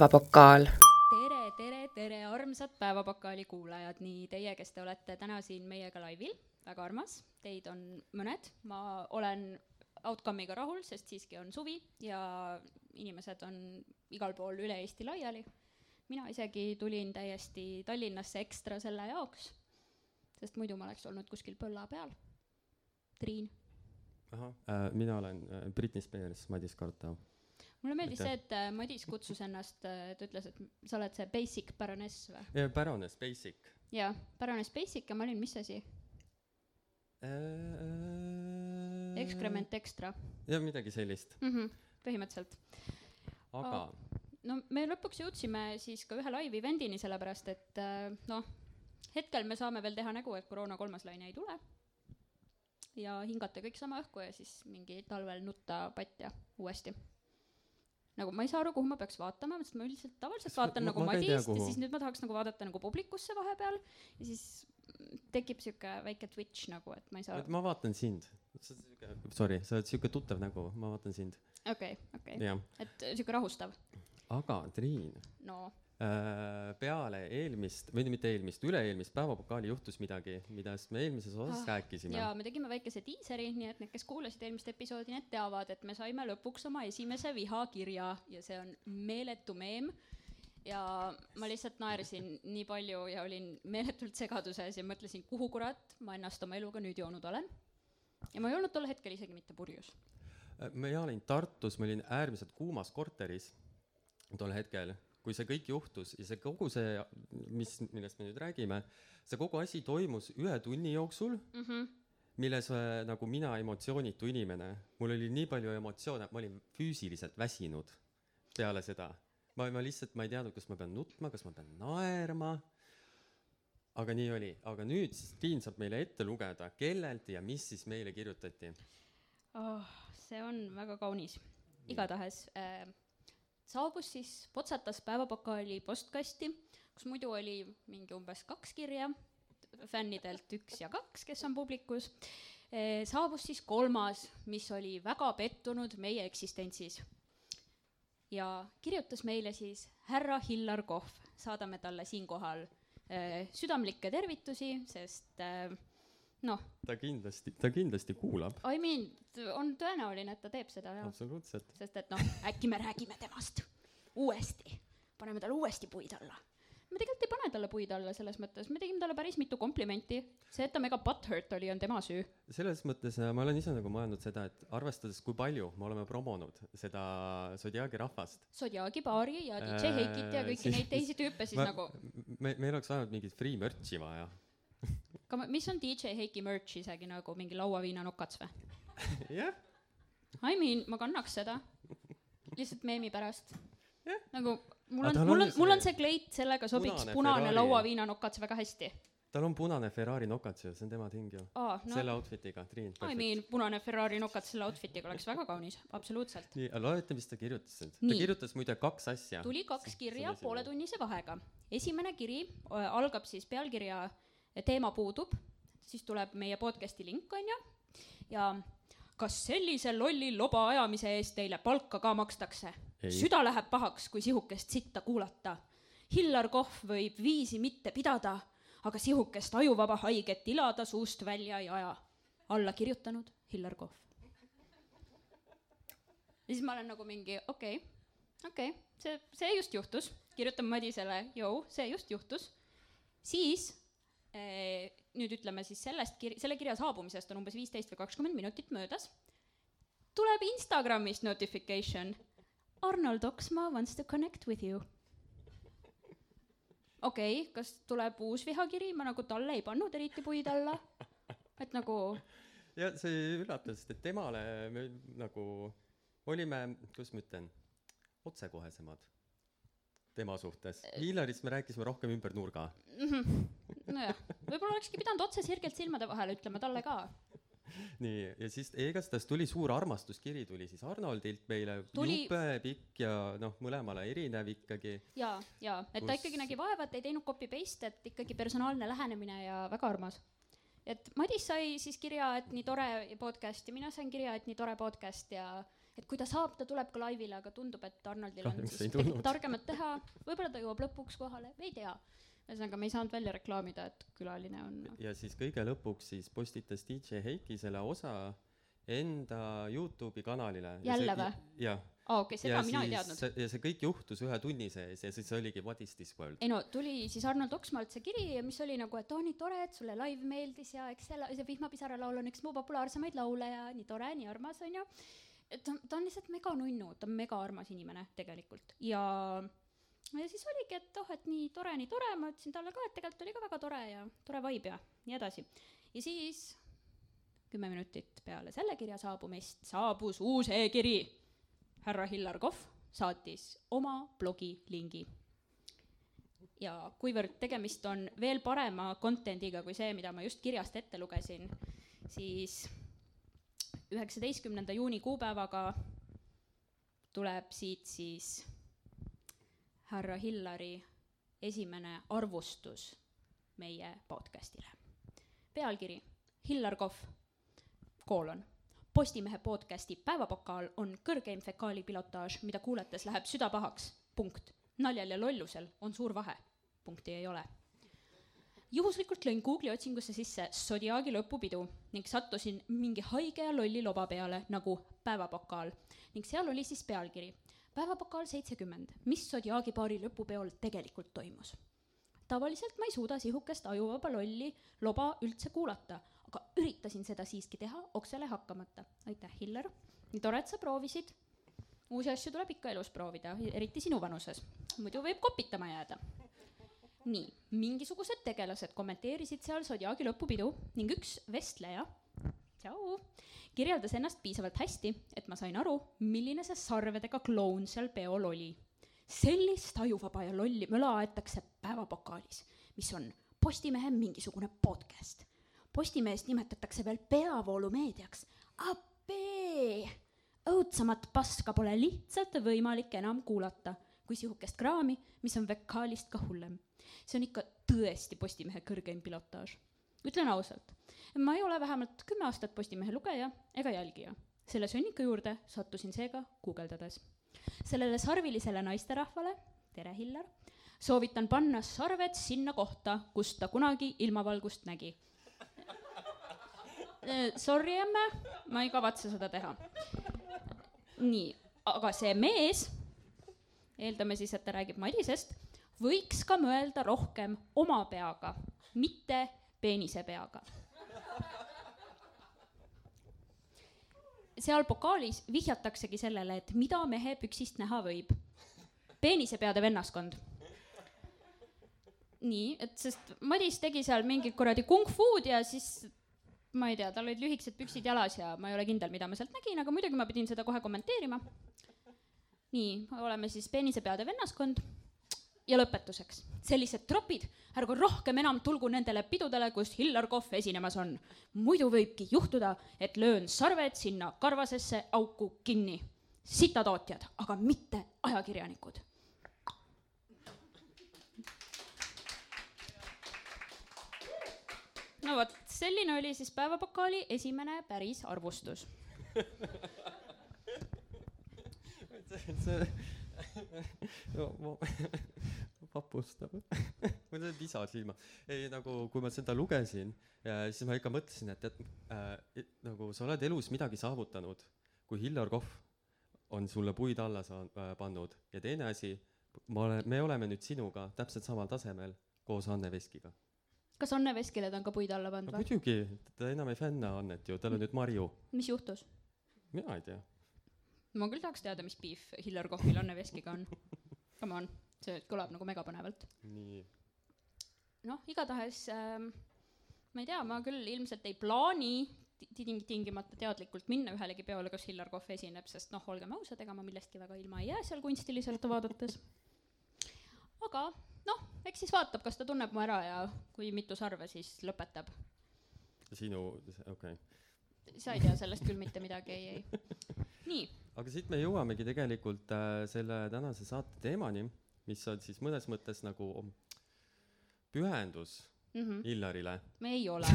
päevapokaal. tere, tere, tere, armsad Päevapokaali kuulajad, nii teie, kes te olete täna siin meiega laivil, väga armas, teid on mõned, ma olen outcome'iga rahul, sest siiski on suvi ja inimesed on igal pool üle Eesti laiali. mina isegi tulin täiesti Tallinnasse ekstra selle jaoks, sest muidu ma oleks olnud kuskil põlla peal. Triin ahah äh,, mina olen äh, Britney Spears, Madis Kartau. Mulle meeldis see, et äh, Madis kutsus ennast, ta ütles, et sa oled see basic baroness või? Baroness Basic jaa, baroness basic ja ma olin mis asi? äh,. Excrement extra jah, midagi sellist, mm. -hmm, põhimõtteliselt. aga no me lõpuks jõudsime siis ka ühe live event'ini, sellepärast et äh, noh, hetkel me saame veel teha nägu, et koroona kolmas laine ei tule ja hingata kõik sama õhku ja siis mingi talvel nutta patja uuesti. Nagu ma ei saa aru, kuhu ma peaks vaatama, sest ma üldiselt tavaliselt vaatan ma- nagu ma ei tea, Madist ja siis nüüd ma tahaks nagu vaadata nagu publikusse vahepeal ja siis tekib sihuke väike twitch nagu, et ma ei saa ma vaatan sind. sa oled siuke, sorry, sa oled siuke tuttav nägu, ma vaatan sind, okei, okei, jah. et sihuke rahustav, aga Triin. No peale eelmist või mitte eelmist, üle-eelmist päevapokaali juhtus midagi, millest me eelmises osas Ah, rääkisime. ja me tegime väikese diiseri, nii et need, kes kuulasid eelmist episoodi, need teavad, et me saime lõpuks oma esimese vihakirja ja see on meeletu meem. ja ma lihtsalt naersin nii palju ja olin meeletult segaduses ja mõtlesin, kuhu kurat ma ennast oma eluga nüüd joonud olen. ja ma ei olnud tol hetkel isegi mitte purjus. Äh, mina olin Tartus, ma olin äärmiselt kuumas korteris tol hetkel, kui see kõik juhtus ja see kogu see, mis, millest me nüüd räägime, see kogu asi toimus ühe tunni jooksul, Mm -hmm. milles äh, nagu mina emotsioonitu inimene, mul oli nii palju emotsioone, ma olin füüsiliselt väsinud peale seda. ma, ma lihtsalt, ma ei teadnud, kas ma pean nutma, kas ma pean naerma. aga nii oli, aga nüüd siis Triin saab meile ette lugeda, kellelt ja mis siis meile kirjutati. oh,. see on väga kaunis. igatahes äh, saabus siis, potsatas päevapokaali postkasti, kus muidu oli mingi umbes kaks kirja, fännidelt üks ja kaks, kes on publikus äh,. saabus siis kolmas, mis oli väga pettunud meie eksistentsis. ja kirjutas meile siis härra Hillar Kohv, saadame talle siinkohal äh, südamlikke tervitusi, sest äh, noh, ta kindlasti, ta kindlasti kuulab, I mean, on tõenäoline, et ta teeb seda jah, absoluutselt. sest et noh, äkki me räägime temast uuesti, paneme talle uuesti puid alla. me tegelikult ei pane talle puid alla selles mõttes, me tegime talle päris mitu komplimenti. see, et ta mega butthurt oli, on tema süü. selles mõttes äh, ma olen ise nagu mõelnud seda, et arvestades, kui palju me oleme promonud seda Zodiaagi rahvast, Zodiaagi baari ja DJ Äh, Heikit ja kõiki neid teisi tüüpe siis ma- nagu, me, meil oleks ainult mingit free merch'i vaja. Aga ma- mis on DJ Heiki merch isegi nagu mingi lauaviina nokats või? jah, I mean, ma kannaks seda lihtsalt meemi pärast nagu mul on, mul on on, mul on see kleit, sellega sobiks punane punane lauaviinanokats väga hästi. tal on punane Ferrari nokats ju, see on tema ting ju. selle no outfit'iga, Triin. I mean, punane Ferrari nokats selle outfit'iga oleks väga kaunis, absoluutselt. nii, loete, mis ta kirjutas nüüd? ta kirjutas muide kaks asja. tuli kaks kirja pooletunnise vahega. esimene kiri äh, algab siis pealkirja äh, Teema puudub, siis tuleb meie podcast'i link, on ju, ja kas sellise lolli loba ajamise eest teile palka ka makstakse? Süda läheb pahaks, kui sihukest sitta kuulata. Hillar Kohv võib viisi mitte pidada, aga sihukest ajuvaba haiget ilada suust välja ei aja. alla kirjutanud Hillar Kohv. ja siis ma olen nagu mingi okei okay,, okei okay,, see, see just juhtus, kirjutan Madisele, jõu, see just juhtus. siis nüüd ütleme siis sellest kir-, selle kirja saabumisest on umbes viisteist või kakskümmend minutit möödas. tuleb Instagramist notification. Arnold Oksmaa wants to connect with you. okei okay,, kas tuleb uus vihakiri, ma nagu talle ei pannud eriti puid alla. et nagu ja see üllatas, et temale me nagu olime, kuidas ma ütlen, otsekohesemad tema suhtes. Hilarist me rääkisime rohkem ümber nurga. nojah, võib-olla olekski pidanud otse sirgelt silmade vahele ütlema talle ka. nii, ja siis igatahes tuli suur armastuskiri tuli siis Arnoldilt meile, Tuli- jube pikk ja noh, mõlemale erinev ikkagi. ja, ja, et ta Kus- ikkagi nägi vaeva, et ei teinud copy paste, et ikkagi personaalne lähenemine ja väga armas. et Madis sai siis kirja, et nii tore podcast ja mina sain kirja, et nii tore podcast ja et kui ta saab, ta tuleb ka laivile, aga tundub, et Arnoldil on Kahjuks siis targemat teha, võib-olla ta jõuab lõpuks kohale, ei tea. ühesõnaga, me ei saanud välja reklaamida, et külaline on ja siis kõige lõpuks siis postitas DJ Heiki selle osa enda Youtube'i kanalile. Jälle või? jah. aa, okei, seda mina ei teadnud. ja see kõik juhtus ühe tunni sees ja siis oligi What is this world? ei no tuli siis Arnold Oksmaalt see kiri, mis oli nagu, et oo nii tore, et sulle live meeldis ja eks see, la- see Vihmapisara laul on üks mu populaarsemaid laule ja nii tore, nii armas onju. ta, ta on lihtsalt mega nunnu, ta on mega armas inimene tegelikult ja ja siis oligi, et oh, et nii tore, nii tore, ma ütlesin talle ka, et tegelikult oli ka väga tore ja tore vibe ja nii edasi. ja siis kümme minutit peale selle kirja saabumist saabus uus e-kiri. härra Hillar Kohv saatis oma blogi lingi ja kuivõrd tegemist on veel parema content'iga kui see, mida ma just kirjast ette lugesin, siis üheksateistkümnenda juuni kuupäevaga tuleb siit siis härra Hillari esimene arvustus meie podcastile. pealkiri Hillar Kohv, koolon. Postimehe podcasti Päevapokaal on kõrgeim fekaali pilotaaž, mida kuulates läheb süda pahaks, punkt. naljal ja lollusel on suur vahe, punkti ei ole juhuslikult lõin Google'i otsingusse sisse Zodiaagi lõpupidu ning sattusin mingi haige ja lolli loba peale nagu päevapokaal ning seal oli siis pealkiri päevapokaal seitsekümmend, mis Zodiaagi paari lõpupeol tegelikult toimus. tavaliselt ma ei suuda sihukest ajuvaba lolli loba üldse kuulata, aga üritasin seda siiski teha oksele hakkamata. aitäh, Hillar, nii tore, et sa proovisid. uusi asju tuleb ikka elus proovida, eriti sinu vanuses, muidu võib kopitama jääda nii, mingisugused tegelased kommenteerisid seal Zodiaagi lõpupidu ning üks vestleja, tšau, kirjeldas ennast piisavalt hästi, et ma sain aru, milline see sarvedega kloun seal peol oli. sellist ajuvaba ja lolli möla aetakse päevapokaalis, mis on Postimehe mingisugune podcast. Postimeest nimetatakse veel peavoolumeediaks. apee, õudsemat paska pole lihtsalt võimalik enam kuulata kui sihukest kraami, mis on vekaalist ka hullem see on ikka tõesti Postimehe kõrgeim pilotaaž. ütlen ausalt, ma ei ole vähemalt kümme aastat Postimehe lugeja ega jälgija. selle sõnniku juurde sattusin seega guugeldades. sellele sarvilisele naisterahvale, tere Hillar, soovitan panna sarved sinna kohta, kust ta kunagi ilmavalgust nägi. Sorry, emme, ma ei kavatse seda teha. nii, aga see mees, eeldame siis, et ta räägib Madisest võiks ka mõelda rohkem oma peaga, mitte peenise peaga. seal pokaalis vihjataksegi sellele, et mida mehe püksist näha võib. peenisepeade vennaskond. nii, et sest Madis tegi seal mingit kuradi kung-fu'd ja siis ma ei tea, tal olid lühikesed püksid jalas ja ma ei ole kindel, mida ma sealt nägin, aga muidugi ma pidin seda kohe kommenteerima. nii, oleme siis peenisepeade vennaskond ja lõpetuseks, sellised tropid, ärgu rohkem enam tulgu nendele pidudele, kus Hillar Kohv esinemas on. muidu võibki juhtuda, et löön sarved sinna karvasesse auku kinni. sitatootjad, aga mitte ajakirjanikud. no vot, selline oli siis päevapokaali esimene päris arvustus. see no, vapustav mul tuli pisar silma ei nagu kui ma seda lugesin siis ma ikka mõtlesin et tead äh, et, nagu sa oled elus midagi saavutanud kui Hillar Kohv on sulle puid alla saa- äh, pannud. Ja teine asi ma olen me oleme nüüd sinuga täpselt samal tasemel koos Anne Veskiga. Kas Anne Veskile ta on ka puid alla pannud no või? muidugi ta enam ei fänna Annet ju tal on nüüd Marju. Mis juhtus? mina ei tea. Ma küll tahaks teada, mis piif Hillar Kohvil Anne Veskiga on. Come on, see kõlab nagu megapõnevalt. nii noh, igatahes ähm, ma ei tea, ma küll ilmselt ei plaani ti- ting- tingimata teadlikult minna ühelegi peole, kus Hillar Kohv esineb, sest noh, olgem ausad, ega ma millestki väga ilma ei jää seal kunstiliselt vaadates. aga noh, eks siis vaatab, kas ta tunneb mu ära ja kui mitu sarve siis lõpetab. sinu okei okay. sa ei tea sellest küll mitte midagi, ei, ei. nii, aga siit me jõuamegi tegelikult äh, selle tänase saate teemani mis on siis mõnes mõttes nagu pühendus mm -hmm. Illarile me ei ole,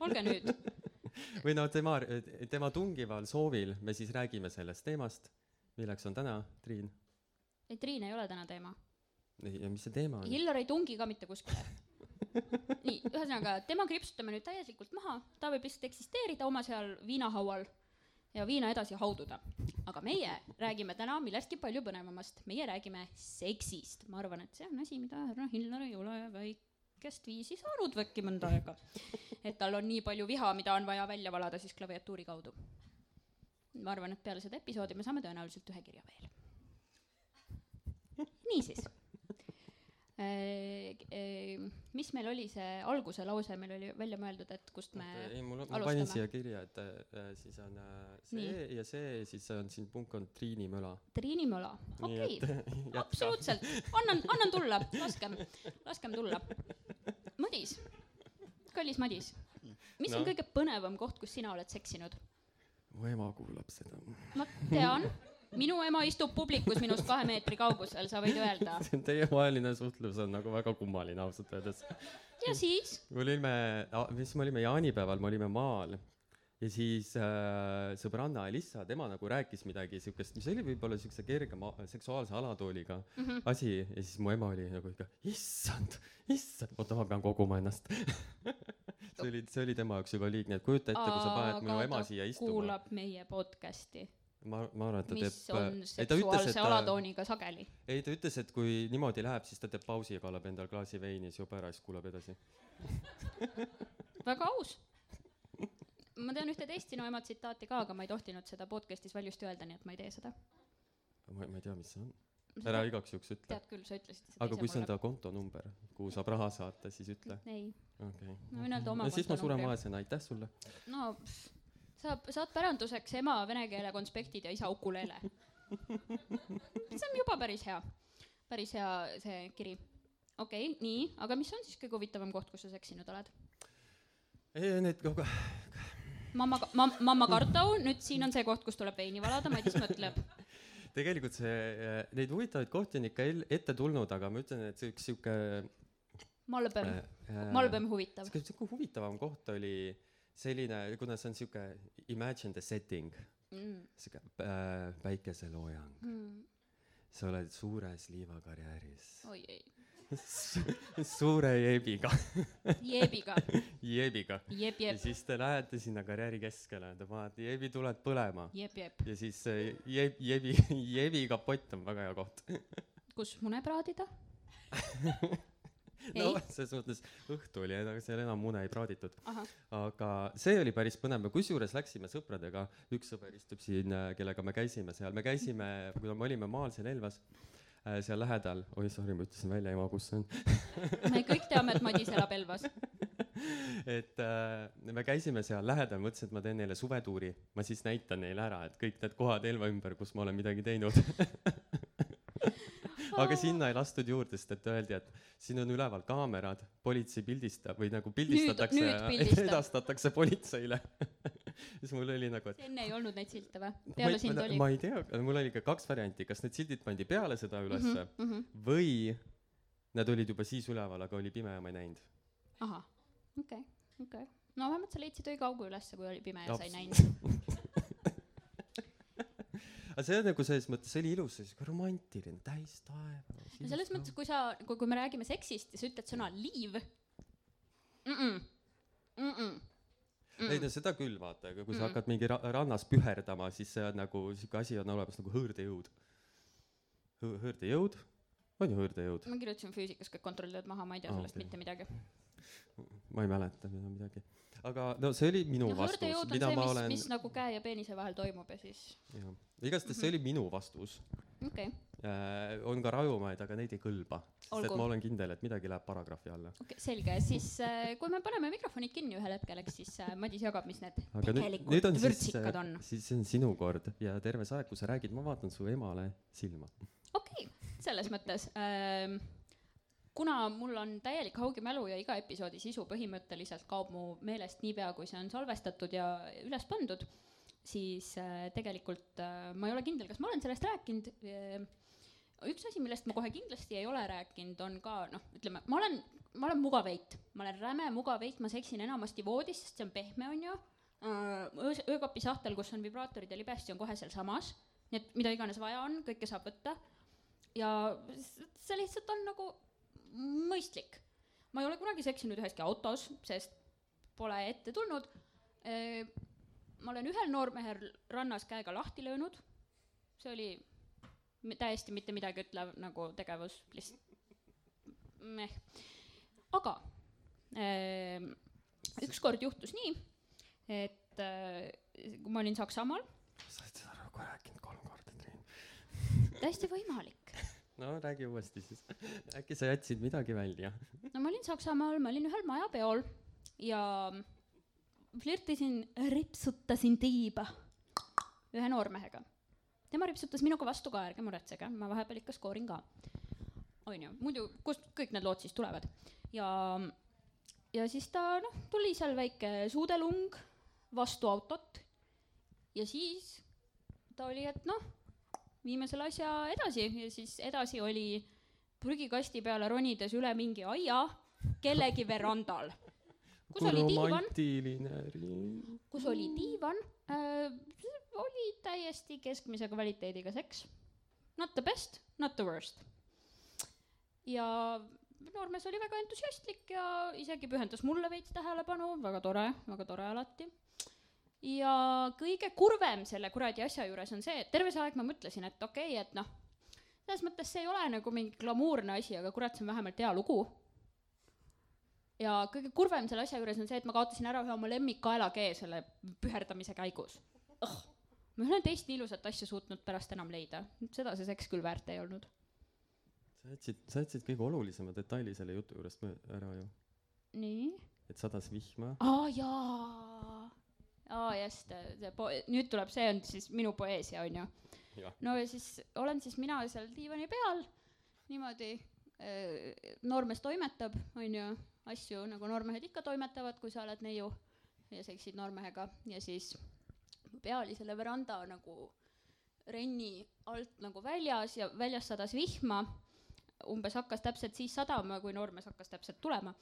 olge nüüd. või no tema, tema tungival soovil me siis räägime sellest teemast, milleks on täna, Triin. ei, Triin ei ole täna teema. ja mis see teema on? Hillar ei tungi ka mitte kuskile. nii, ühesõnaga, tema kriipsutame nüüd täielikult maha, ta võib lihtsalt eksisteerida oma seal viinahaual ja viina edasi haududa. aga meie räägime täna millestki palju põnevamast, meie räägime seksist. ma arvan, et see on asi, mida härra Hillar ei ole väikest viisi saanud äkki mõnda aega. et tal on nii palju viha, mida on vaja välja valada siis klaviatuuri kaudu. ma arvan, et peale seda episoodi me saame tõenäoliselt ühe kirja veel. niisiis mis meil oli see alguse lause, meil oli välja mõeldud, et kust me ei, mul, ma alustame. panin siia kirja, et äh, siis on äh, see Nii. ja see, siis on siin punkt on Triini möla. Triini Möla, Nii okei et okay., absoluutselt, annan, annan tulla, laskem, laskem tulla. Madis, kallis Madis, mis no. on kõige põnevam koht, kus sina oled seksinud? mu ema kuulab seda. ma tean, minu ema istub publikus minust kahe meetri kaugusel, sa võid öelda. Teievaheline suhtlus on nagu väga kummaline ausalt öeldes. ja siis, me olime, mis me olime jaanipäeval, me olime maal ja siis äh, sõbranna Elissa, tema nagu rääkis midagi siukest, mis oli võib-olla siukse kerge ma- seksuaalse alatooliga mm -hmm. asi ja siis mu ema oli nagu ikka, issand, issand, oota, ma pean koguma ennast see oli, see oli tema jaoks juba liigne, et kujuta ette, kui sa paned minu ema siia istuma. kuulab meie podcast'i, ma, ma arvan, et ta mis teeb on, ta ütles, seksuaalse ta, alatooniga sageli. ei ta ütles, et kui niimoodi läheb, siis ta teeb pausi ja kallab endale klaasi veini, siis joob ära ja siis kuulab edasi. väga aus. ma tean ühte teist sinu ema tsitaati ka, aga ma ei tohtinud seda podcast'is valjusti öelda, nii et ma ei tee seda. ma, ma ei tea, mis see on. ära igaks juhuks ütle. tead küll, sa ütlesid aga kui see on ta kontonumber, kuhu saab raha saata, siis ütle. ei, okei ma võin öelda oma siis ma suren vaesena, aitäh sulle. no pff, sa saad päranduseks ema vene keele konspektid ja isa ukulele. see on juba päris hea, päris hea see kiri. okei okay,, nii, aga mis on siis kõige huvitavam koht, kus sa seksinud oled? need kogu, mamma, mamma, mamma Kartau, nüüd siin on see koht, kus tuleb veini valada, Madis mõtleb. tegelikult see, neid huvitavaid kohti on ikka ette tulnud, aga ma ütlen, et see üks sihuke malbem, äh, malbem huvitav. sihuke, huvitavam koht oli selline, kuna see on sihuke imagine the setting, Mm. sihuke äh, päikeseloojang, Mm. sa oled suures liivakarjääris, oi ei, suure jeebiga, jeebiga, jeebiga. ja siis te lähete sinna karjääri keskele, te panete jeebituled põlema ja siis jeeb, jeebi, jeebi kapott on väga hea koht. kus mune praadida? no selles mõttes õhtu oli, seal enam mune ei praaditud. aga see oli päris põnev, me kusjuures läksime sõpradega, üks sõber istub siin, kellega me käisime seal, me käisime, kuna me olime maal seal Elvas, seal lähedal, oi sorry, ma ütlesin välja ema, kus see on. me kõik teame, et Madis elab Elvas. et äh, me käisime seal lähedal, mõtlesin, et ma teen neile suvetuuri, ma siis näitan neile ära, et kõik need kohad Elva ümber, kus ma olen midagi teinud. Aga sinna ei lastud juurde, sest et öeldi, et siin on üleval kaamerad, politsei pildistab või nagu pildistatakse pildistab. edastatakse politseile. siis mul oli nagu, et enne ei olnud neid silte või? ma peale ei- sind ma, oli? ma ei tea, mul oli ikka kaks varianti, kas need sildid pandi peale seda ülesse mm Mhm, -hmm. või nad olid juba siis üleval, aga oli pime ja ma ei näinud. ahah, okei, okei. no vähemalt sa leidsid õige augu ülesse, kui oli pime ja sa ei näinud. aga see on nagu selles mõttes, see oli ilus, sihuke romantiline, täis taeva. no selles mõttes, kui sa, kui, kui me räägime seksist ja sa ütled sõna liiv mm. -mm. Mm ei no seda küll vaata, aga kui sa hakkad mingi ra rannas püherdama, siis see on nagu sihuke asi on olemas nagu hõõrdejõud. hõõrdejõud, on ju hõõrdejõud? ma kirjutasin füüsikas kõik kontrolltööd maha, ma ei tea Aa, sellest okei. mitte midagi. ma ei mäleta midagi. Aga no see oli minu vastus hõõrdejõud, on mida see, ma mis olen, mis nagu käe ja peenise vahel toimub ja siis, jah, igastahes see oli minu vastus okei okay., äh,. on ka rajumaid, aga neid ei kõlba, sest et ma olen kindel, et midagi läheb paragrahvi alla. okei okay,, selge, siis äh, kui me paneme mikrofonid kinni ühel hetkel, eks siis äh, Madis jagab, mis need aga nüüd, tegelikult nüüd on siis vürtsikad, on. siis see on sinu kord ja terve see aeg, kui sa räägid, ma vaatan su emale silma. okei okay,, selles mõttes ähm, kuna mul on täielik haugimälu ja iga episoodi sisu põhimõtteliselt kaob mu meelest niipea, kui see on salvestatud ja üles pandud, siis äh, tegelikult äh, ma ei ole kindel, kas ma olen sellest rääkinud äh, üks asi, millest ma kohe kindlasti ei ole rääkinud, on ka noh, ütleme, ma olen, ma olen mugaveit, ma olen räme mugaveit, ma seksin enamasti voodis, sest see on pehme, onju. öö- öökapi sahtel, kus on vibraatorid ja libesti, on kohe sealsamas, nii et mida iganes vaja on, kõike saab võtta. ja see lihtsalt on nagu mõistlik. ma ei ole kunagi seksinud üheski autos, sest pole ette tulnud. ma olen ühel noormehel rannas käega lahti löönud, see oli täiesti mitte midagi ütlev nagu tegevus, lihtsalt meh. aga ükskord juhtus nii, et kui ma olin Saksamaal, sa oled seda nagu rääkinud kolm korda, Triin. täiesti võimalik. No räägi uuesti siis. äkki sa jätsid midagi välja? no ma olin Saksamaal, ma olin ühel majapeol ja flirtisin, ripsutasin tiiba ühe noormehega. tema ripsutas minuga vastu ka, ärge muretsege, ma vahepeal ikka skoorin ka. onju, muidu kust kõik need lood siis tulevad ja, ja siis ta noh, tuli seal väike suudelung vastu autot ja siis ta oli, et noh, viime selle asja edasi ja siis edasi oli prügikasti peale ronides üle mingi aia kellegi verandal, kus oli diivan, kus oli diivan äh,, oli täiesti keskmise kvaliteediga seks. Not the best, not the worst. ja noormees oli väga entusiastlik ja isegi pühendas mulle veits tähelepanu, väga tore, väga tore alati. Ja kõige kurvem selle kuradi asja juures on see, et terve see aeg ma mõtlesin, et okei okay,, et noh, selles mõttes see ei ole nagu mingi glamuurne asi, aga kurat, see on vähemalt hea lugu ja kõige kurvem selle asja juures on see, et ma kaotasin ära ühe oma lemmikkaelakee selle püherdamise käigus oh.. ma ei ole teist nii ilusat asja suutnud pärast enam leida, seda see seks küll väärt ei olnud. sa jätsid, sa jätsid kõige olulisema detaili selle jutu juurest ära ju. nii? et sadas vihma. aa jaa, aa just, see po-, nüüd tuleb, see on siis minu poeesia onju no ja siis olen siis mina seal diivani peal niimoodi, noormees toimetab onju asju nagu noormehed ikka toimetavad, kui sa oled neiu ja seksid noormehega. Ja siis pea oli selle veranda nagu renni alt nagu väljas ja väljas sadas vihma. umbes hakkas täpselt siis sadama, kui noormees hakkas täpselt tulema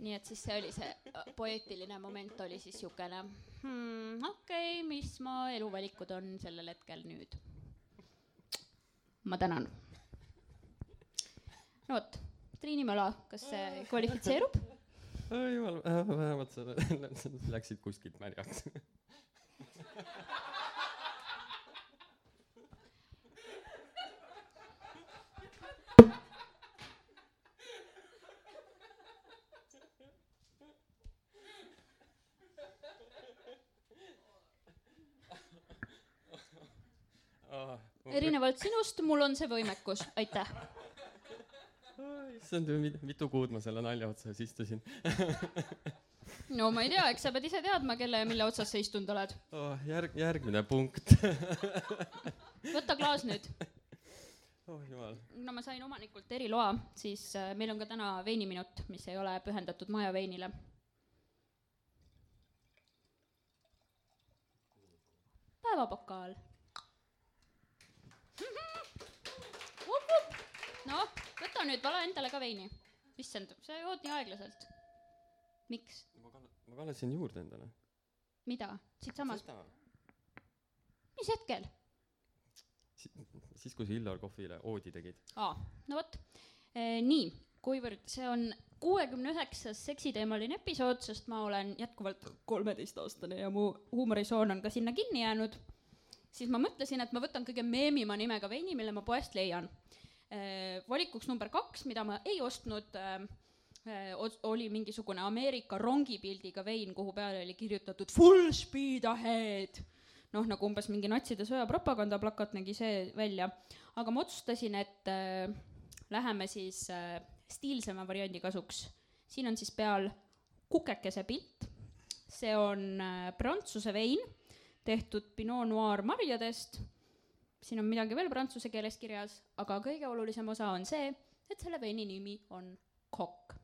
nii et siis see oli see äh, poeetiline moment oli siis siukene hmm, okei okay,, mis mu eluvalikud on sellel hetkel nüüd. ma tänan. no vot, Triini Möla, kas see kvalifitseerub? jumal, vähemalt sa läksid kuskilt märjaks. Erinevalt sinust, mul on see võimekus, aitäh. issand, mitu kuud ma selle nalja otsas istusin no ma ei tea, eks sa pead ise teadma, kelle ja mille otsas sa istunud oled. oh,. järg-, järgmine punkt võta klaas nüüd. oh jumal. kuna ma sain omanikult eriloa, siis äh, meil on ka täna veiniminut, mis ei ole pühendatud maja veinile. päevapokaal. noh, võta nüüd, vala endale ka veini. issand, sa jood nii aeglaselt. miks? ma kall-, ma kallasin juurde endale. mida? siitsamast? mis hetkel? siis, kui sa Illar Kohvile oodi tegid. aa, no vot e,. nii, kuivõrd see on kuuekümne üheksas seksiteemaline episood, sest ma olen jätkuvalt kolmeteistaastane ja mu huumorisoon on ka sinna kinni jäänud, siis ma mõtlesin, et ma võtan kõige meemima nimega veini, mille ma poest leian. Valikuks number kaks, mida ma ei ostnud e,, oli mingisugune Ameerika rongipildiga vein, kuhu peale oli kirjutatud full speed ahead noh, nagu umbes mingi natside sõjapropagandaplakat nägi see välja, aga ma otsustasin, et äh, läheme siis äh, stiilsema variandi kasuks. siin on siis peal kukekese pilt, see on äh, prantsuse vein, tehtud Pinot Noir marjadest, siin on midagi veel prantsuse keeles kirjas, aga kõige olulisem osa on see, et selle veini nimi on kokk.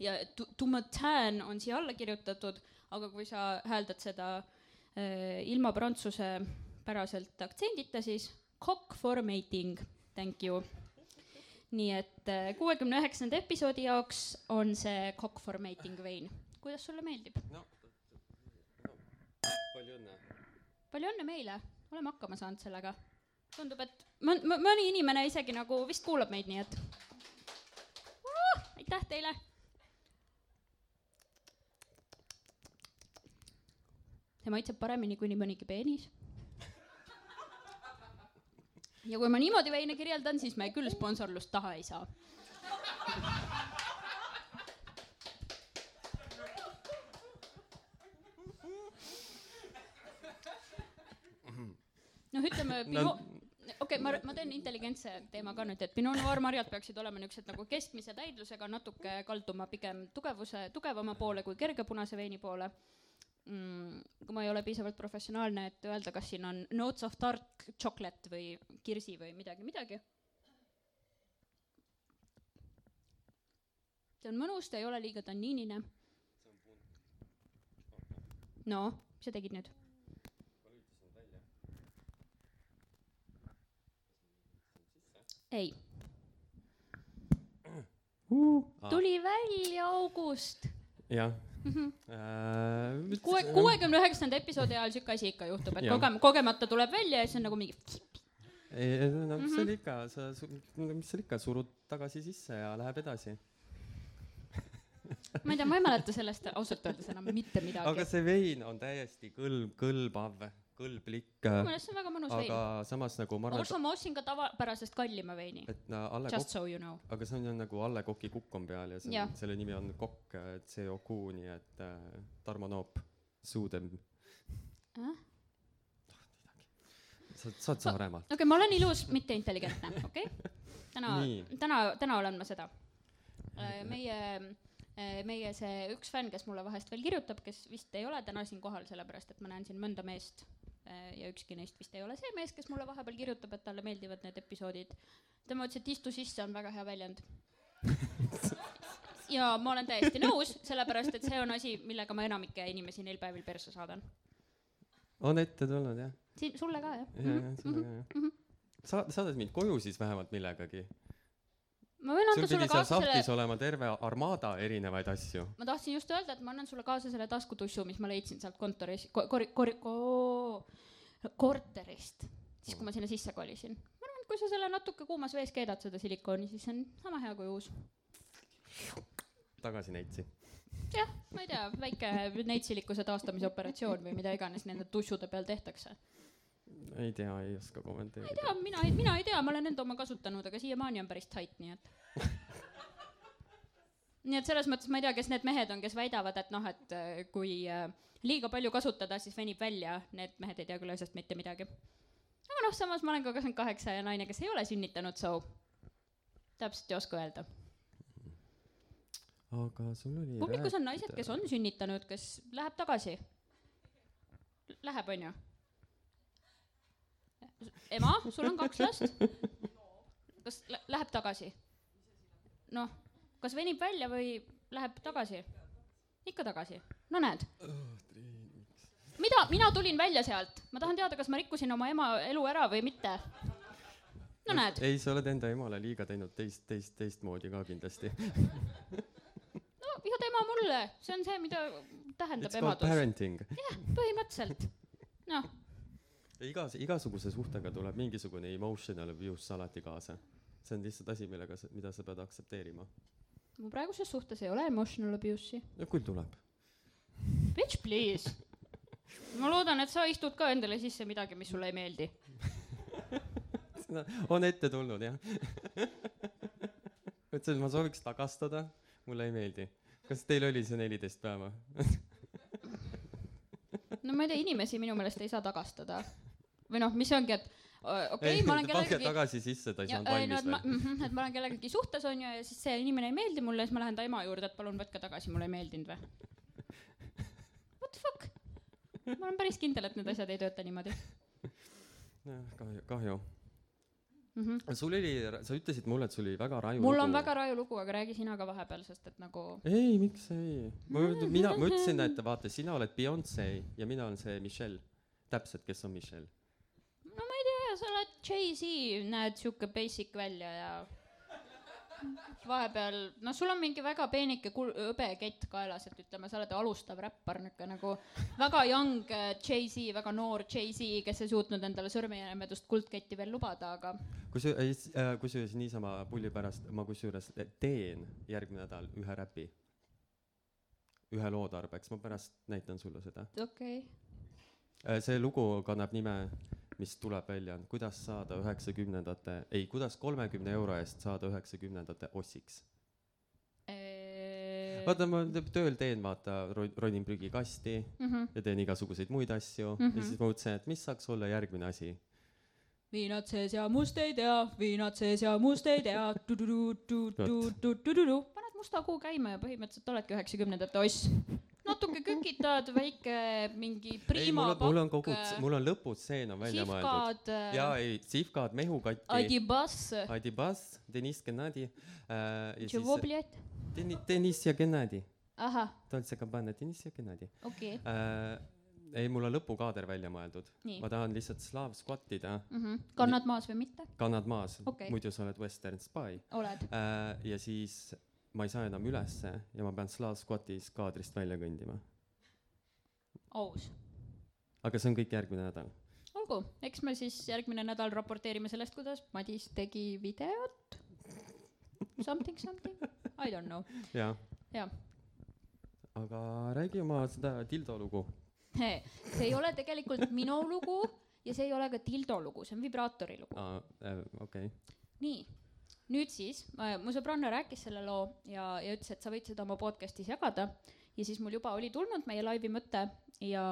ja Tu- Tumatin on siia alla kirjutatud, aga kui sa hääldad seda äh, ilma prantsuse päraselt aktsendita, siis cock for mating, thank you. nii et kuuekümne üheksanda episoodi jaoks on see cock for mating vein. kuidas sulle meeldib? no palju õnne. palju õnne meile, oleme hakkama saanud sellega. tundub, et mõ-, mõ- mõni inimene isegi nagu vist kuulab meid, nii et uh, aitäh teile. see maitseb paremini kui nii mõnigi peenis. ja kui ma niimoodi veine kirjeldan, siis me küll sponsorlust taha ei saa. noh, ütleme No- Pino-, okei okay,, ma, ma teen intelligentse teema ka nüüd, et Pinot Noir marjad peaksid olema niisugused nagu keskmise täidlusega, natuke kalduma pigem tugevuse, tugevama poole kui kerge punase veini poole mm,. kui ma ei ole piisavalt professionaalne, et öelda, kas siin on notes of dark chocolate või kirsi või midagi, midagi. see on mõnus, ta ei ole liiga tanniinine. no, mis sa tegid nüüd? ei, tuli välja August. jah. Mhm. Äh, kuue, kuuekümne üheksanda episoodi ajal siuke asi ikka juhtub, et kogem-, kogemata tuleb välja ja siis on nagu mingi ei, no mis Mhm. seal ikka, sa, mis seal ikka, surud tagasi sisse ja läheb edasi. ma ei tea, ma ei mäleta sellest ausalt öeldes enam mitte aga midagi. see vein on täiesti kõlb, kõlbav, kõlblik, minu meelest see on väga mõnus vein. aga samas nagu ma arvan, also ma ostsin ka tavapärasest kallima veini et, na- Alle just Kokk, so you know. aga see on ju nagu Alle Koki kukk on peal ja see on, selle nimi on Kokk äh, CO6, nii et äh, Tarmo Noop, suudem. sa, sa oled Saaremaalt. okei okay,, ma olen ilus, mitte intelligentne, okei okay?? täna täna, täna olen ma seda. meie, meie see üks fänn, kes mulle vahest veel kirjutab, kes vist ei ole täna siin kohal, sellepärast et ma näen siin mõnda meest ja ükski neist vist ei ole see mees, kes mulle vahepeal kirjutab, et talle meeldivad need episoodid. tema ütles, et istu sisse on väga hea väljend. ja ma olen täiesti nõus, sellepärast et see on asi, millega ma enamikke inimesi neil päevil persse saadan. on ette tulnud jah? siin, sulle ka jah ja, ja, sulle ka jah mhm.. sa, saadad mind koju siis vähemalt millegagi? Ma võin anda sulle kaasa selle, olema terve armaada erinevaid asju. ma tahtsin just öelda, et ma annan sulle kaasa selle taskutussu, mis ma leidsin sealt kontoris, kor-, kor-, ko-, korterist, siis kui ma sinna sisse kolisin. ma arvan, et kui sa selle natuke kuumas vees keedad, seda silikooni, siis see on sama hea kui uus. tagasi neitsi. jah, ma ei tea, väike neitsilikkuse taastamise operatsioon või mida iganes nende tussude peal tehtakse. Ei tea, ei oska kommenteerida. ei tea, mina ei, mina ei tea, ma olen enda oma kasutanud, aga siiamaani on päris tight, nii et. nii et selles mõttes ma ei tea, kes need mehed on, kes väidavad, et noh, et äh, kui äh, liiga palju kasutada, siis venib välja, need mehed ei tea küll asjast mitte midagi. aga noh, samas ma olen ka kakskümmend kaheksa ja naine, kes ei ole sünnitanud, so täpselt ei oska öelda. aga sul oli publikus on naised, kes on sünnitanud, kes läheb tagasi. Läheb, onju. ema, sul on kaks last. kas lä- läheb tagasi? noh, kas venib välja või läheb tagasi? ikka tagasi, no näed. mida, mina tulin välja sealt, ma tahan teada, kas ma rikkusin oma ema elu ära või mitte. no näed, ei, sa oled enda emale liiga teinud teist, teist, teistmoodi ka kindlasti. no ja tema mulle, see on see, mida tähendab It's emadus. parenting. põhimõtteliselt, noh igas, igasuguse suhtega tuleb mingisugune emotional abuse alati kaasa. see on lihtsalt asi, millega sa, mida sa pead aktsepteerima. mu praeguses suhtes ei ole emotional abuse'i. no küll tuleb. Bitch please. ma loodan, et sa istud ka endale sisse midagi, mis sulle ei meeldi. on ette tulnud jah. ütlesin, et ma sooviks tagastada, mulle ei meeldi. kas teil oli see neliteist päeva? no ma ei tea, inimesi minu meelest ei saa tagastada. Või noh, mis ongi, et okei okay,, ma olen kellegagi tagasi sisse, ta ei saanud no, valmis et ma, veel. mm, et ma olen kellegagi suhtes onju ja siis see inimene ei meeldi mulle siis ma lähen ta ema juurde, et palun võtke tagasi, mulle ei meeldinud või. What the fuck? ma olen päris kindel, et need asjad ei tööta niimoodi kahju, kahju. mm. -hmm. sul oli, sa ütlesid mulle, et sul oli väga raju mul lugu. on väga raju lugu, aga räägi sina ka vahepeal, sest et nagu ei, miks ei? ma, mina, ma ütlesin, et vaata, sina oled Beyonce ja mina olen see Michelle. täpselt, kes on Michelle? no ma ei tea, sa oled Jay-Z, näed siuke basic välja ja vahepeal, no sul on mingi väga peenike kul-, hõbekett kaelas, et ütleme, sa oled alustav räppar, niuke nagu väga young äh, Jay-Z, väga noor Jay-Z, kes ei suutnud endale sõrmejäämedust kuldketti veel lubada, aga kusjuures, kusjuures niisama pulli pärast ma kusjuures teen järgmine nädal ühe räpi. ühe loo tarbeks, ma pärast näitan sulle seda. okei okay.. see lugu kannab nime, mis tuleb välja, on kuidas saada üheksakümnendate, ei, kuidas kolmekümne euro eest saada üheksakümnendate ossiks. vaata, ma tööl teen, vaata, ronin prügikasti Mm -hmm. ja teen igasuguseid muid asju mm Mhm. -hmm. ja siis ma mõtlesin, et mis saaks olla järgmine asi. viinad sees ja must ei tea, viinad sees ja must ei tea, tu-tu-tu-tu-tu-tu-tu-tu-tu. paned musta kuu käima ja põhimõtteliselt oledki üheksakümnendate oss. Natuke kükitad, väike mingi priima on, mul on kogu, mul on lõputseen on välja mõeldud. sihvkad, jaa, ei, sihvkad, mehukati, Adibas, Adibas, Deniss Gennadi äh, ja Tševobljet, Deni-, Deniss ja Gennadi, Dolce Gabbana, Deniss ja Gennadi okei okay., äh,. ei, mul on lõpukaader välja mõeldud, ma tahan lihtsalt slaav squattida, mm. -hmm. kannad maas või mitte? kannad maas Okei. muidu sa oled western spy oled, äh,. ja siis ma ei saa enam ülesse ja ma pean slaav squatis kaadrist välja kõndima. aus. aga see on kõik järgmine nädal. olgu, eks me siis järgmine nädal raporteerime sellest, kuidas Madis tegi videot. Something, something, I don't know. jaa. Jah. aga räägi oma seda dildo lugu. see ei ole tegelikult minu lugu ja see ei ole ka Tildo lugu, see on vibraatori lugu. aa, okei. nii, nüüd siis äh, mu sõbranna rääkis selle loo ja, ja ütles, et sa võid seda oma podcast'is jagada ja siis mul juba oli tulnud meie laivi mõte ja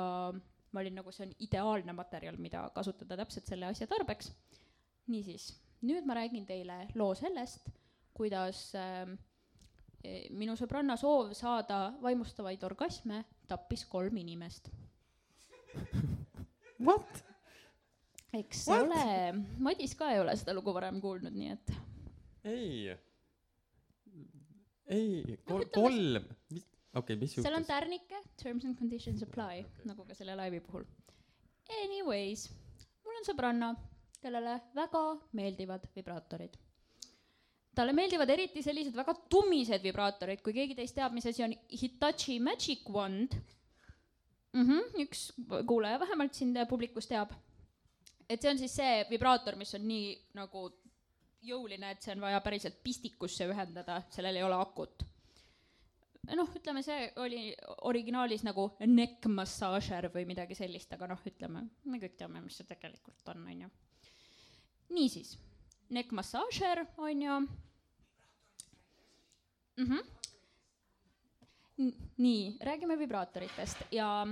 ma olin nagu, see on ideaalne materjal, mida kasutada täpselt selle asja tarbeks. niisiis, nüüd ma räägin teile loo sellest, kuidas äh, minu sõbranna soov saada vaimustavaid orgasme tappis kolm inimest. What? eks What? ole, Madis ka ei ole seda lugu varem kuulnud, nii et ei. ei, kol-, kolm, mis, okei okay,, mis seal on juhtus? tärnike, terms and conditions apply okay., nagu ka selle laivi puhul. Anyways, mul on sõbranna, kellele väga meeldivad vibraatorid. talle meeldivad eriti sellised väga tummised vibraatorid, kui keegi teist teab, mis asi on Hitachi Magic Wand mm. -hmm, üks kuulaja vähemalt siin publikus teab. et see on siis see vibraator, mis on nii nagu jõuline, et see on vaja päriselt pistikusse ühendada, sellel ei ole akut noh, ütleme, see oli originaalis nagu neck massažer või midagi sellist, aga noh, ütleme, me kõik teame, mis see tegelikult on, onju. niisiis, neck massažer, onju mm. -hmm. nii, räägime vibraatoritest ja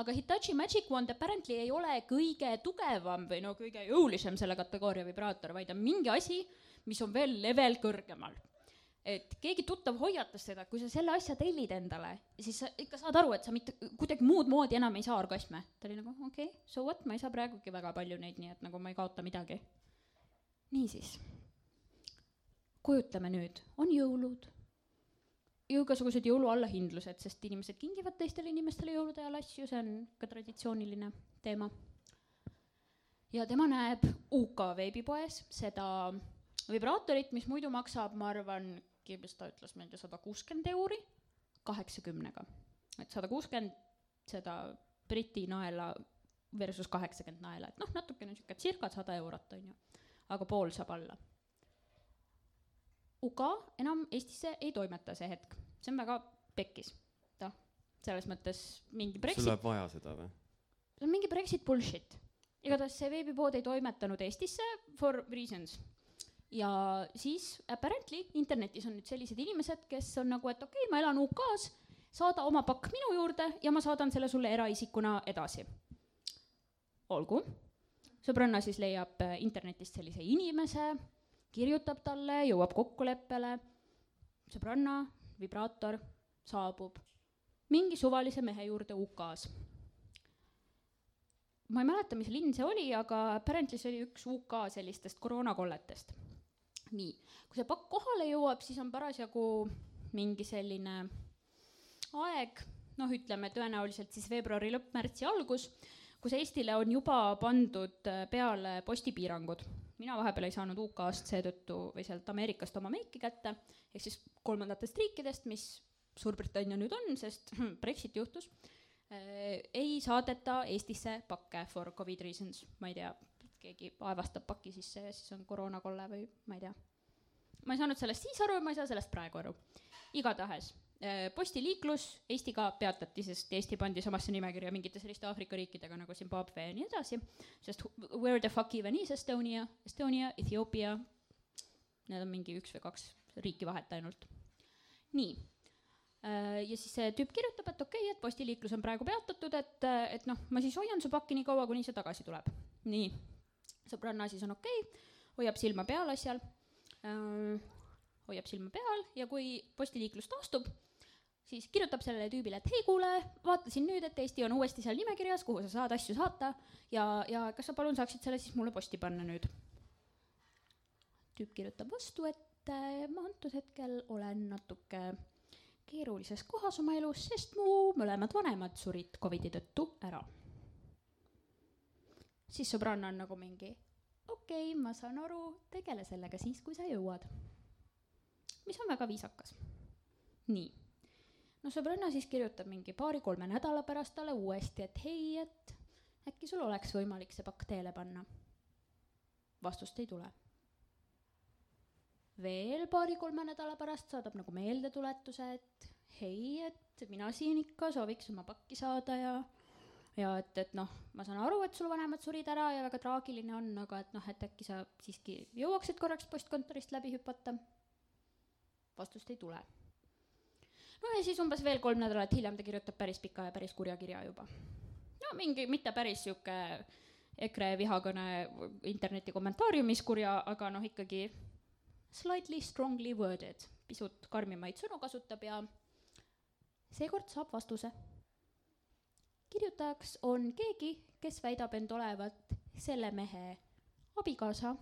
aga Hitachi Magic Wand apparently ei ole kõige tugevam või no kõige jõulisem selle kategooria vibraator, vaid on mingi asi, mis on veel level kõrgemal. Et keegi tuttav hoiatas teda, kui sa selle asja tellid endale, siis sa ikka saad aru, et sa mitte kuidagi muud moodi enam ei saa orgasme. ta oli nagu okei okay,, so what, ma ei saa praegugi väga palju neid, nii et nagu ma ei kaota midagi. niisiis, kujutleme nüüd, on jõulud, igasugused jõuluallahindlused, sest inimesed kingivad teistele inimestele jõulude ajal asju, see on ka traditsiooniline teema. ja tema näeb UK veebipoes seda vibraatorit, mis muidu maksab, ma arvan, mis ta ütles, ma ei tea, sada kuuskümmend euri kaheksakümnega. et sada kuuskümmend seda Briti naela versus kaheksakümmend naela, et noh, natukene niisugune circa sada eurot, on ju. aga pool saab alla. UK enam Eestisse ei toimeta see hetk, see on väga pekkis, noh, selles mõttes mingi sul Brexit läheb vaja seda või? see on mingi Brexit bullshit. igatahes see veebipood ei toimetanud Eestisse for reasons. ja siis apparently internetis on nüüd sellised inimesed, kes on nagu, et okei okay,, ma elan UK-s, saada oma pakk minu juurde ja ma saadan selle sulle eraisikuna edasi. olgu, sõbranna siis leiab äh, internetist sellise inimese, kirjutab talle, jõuab kokkuleppele, sõbranna, vibraator saabub mingi suvalise mehe juurde UK-s ma ei mäleta, mis linn see oli, aga apparently see oli üks UK sellistest koroonakolletest. nii, kui see pakk kohale jõuab, siis on parasjagu mingi selline aeg, noh, ütleme tõenäoliselt siis veebruari lõpp, märtsi algus, kus Eestile on juba pandud peale postipiirangud mina vahepeal ei saanud UK-st seetõttu või sealt Ameerikast oma meiki kätte, ehk siis kolmandatest riikidest, mis Suurbritannia nüüd on, sest Brexit juhtus äh,, ei saadeta Eestisse pakke for Covid reasons, ma ei tea, keegi aevastab paki sisse ja siis on koroonakolle või ma ei tea. ma ei saanud sellest siis aru ja ma ei saa sellest praegu aru. igatahes postiliiklus Eestiga peatati, sest Eesti pandi samasse nimekirja mingite selliste Aafrika riikidega nagu Zimbabwe ja nii edasi, sest where the fuck even is Estonia, Estonia, Ethiopia, need on mingi üks või kaks riiki vahet ainult. nii. Äh, ja siis see tüüp kirjutab, et okei okay,, et postiliiklus on praegu peatatud, et, et noh, ma siis hoian su pakki nii kaua, kuni see tagasi tuleb. nii, sõbranna siis on okei okay,, hoiab silma peal asjal. Äh,, hoiab silma peal ja kui postiliiklus taastub, siis kirjutab sellele tüübile, et hei, kuule, vaatasin nüüd, et Eesti on uuesti seal nimekirjas, kuhu sa saad asju saata ja, ja kas sa palun saaksid selle siis mulle posti panna nüüd? tüüp kirjutab vastu, et äh, ma antud hetkel olen natuke keerulises kohas oma elus, sest mu mõlemad vanemad surid Covidi tõttu ära. siis sõbranna on nagu mingi, okei okay,, ma saan aru, tegele sellega siis, kui sa jõuad. Mis on väga viisakas. nii. no sõbranna siis kirjutab mingi paari-kolme nädala pärast talle uuesti, et hei, et äkki sul oleks võimalik see pakk teele panna. vastust ei tule veel paari-kolme nädala pärast saadab nagu meeldetuletuse, et hei, et mina siin ikka sooviks oma pakki saada ja ja et, et noh, ma saan aru, et sul vanemad surid ära ja väga traagiline on, aga et noh, et äkki sa siiski jõuaksid korraks postkontorist läbi hüpata. Vastust ei tule. no ja siis umbes veel kolm nädalat hiljem ta kirjutab päris pika ja päris kurja kirja juba. no mingi mitte päris sihuke EKRE vihakõne interneti kommentaariumis kurja, aga noh, ikkagi slightly strongly worded, pisut karmimaid sõnu kasutab ja seekord saab vastuse. kirjutajaks on keegi, kes väidab end olevat selle mehe abikaasa,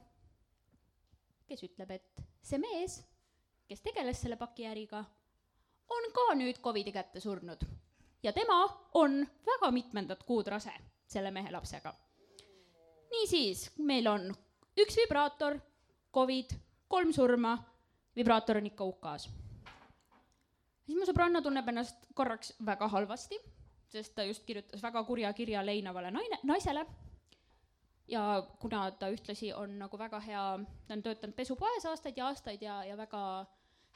kes ütleb, et see mees, kes tegeles selle pakiäriga, on ka nüüd Covidi kätte surnud ja tema on väga mitmendat kuud rase selle mehe lapsega. niisiis, meil on üks vibraator, Covid kolm surma, vibraator on ikka UK-s. siis mu sõbranna tunneb ennast korraks väga halvasti, sest ta just kirjutas väga kurja kirja leinavale naine, naisele. Ja kuna ta ühtlasi on nagu väga hea, ta on töötanud pesupoes aastaid ja aastaid ja, ja väga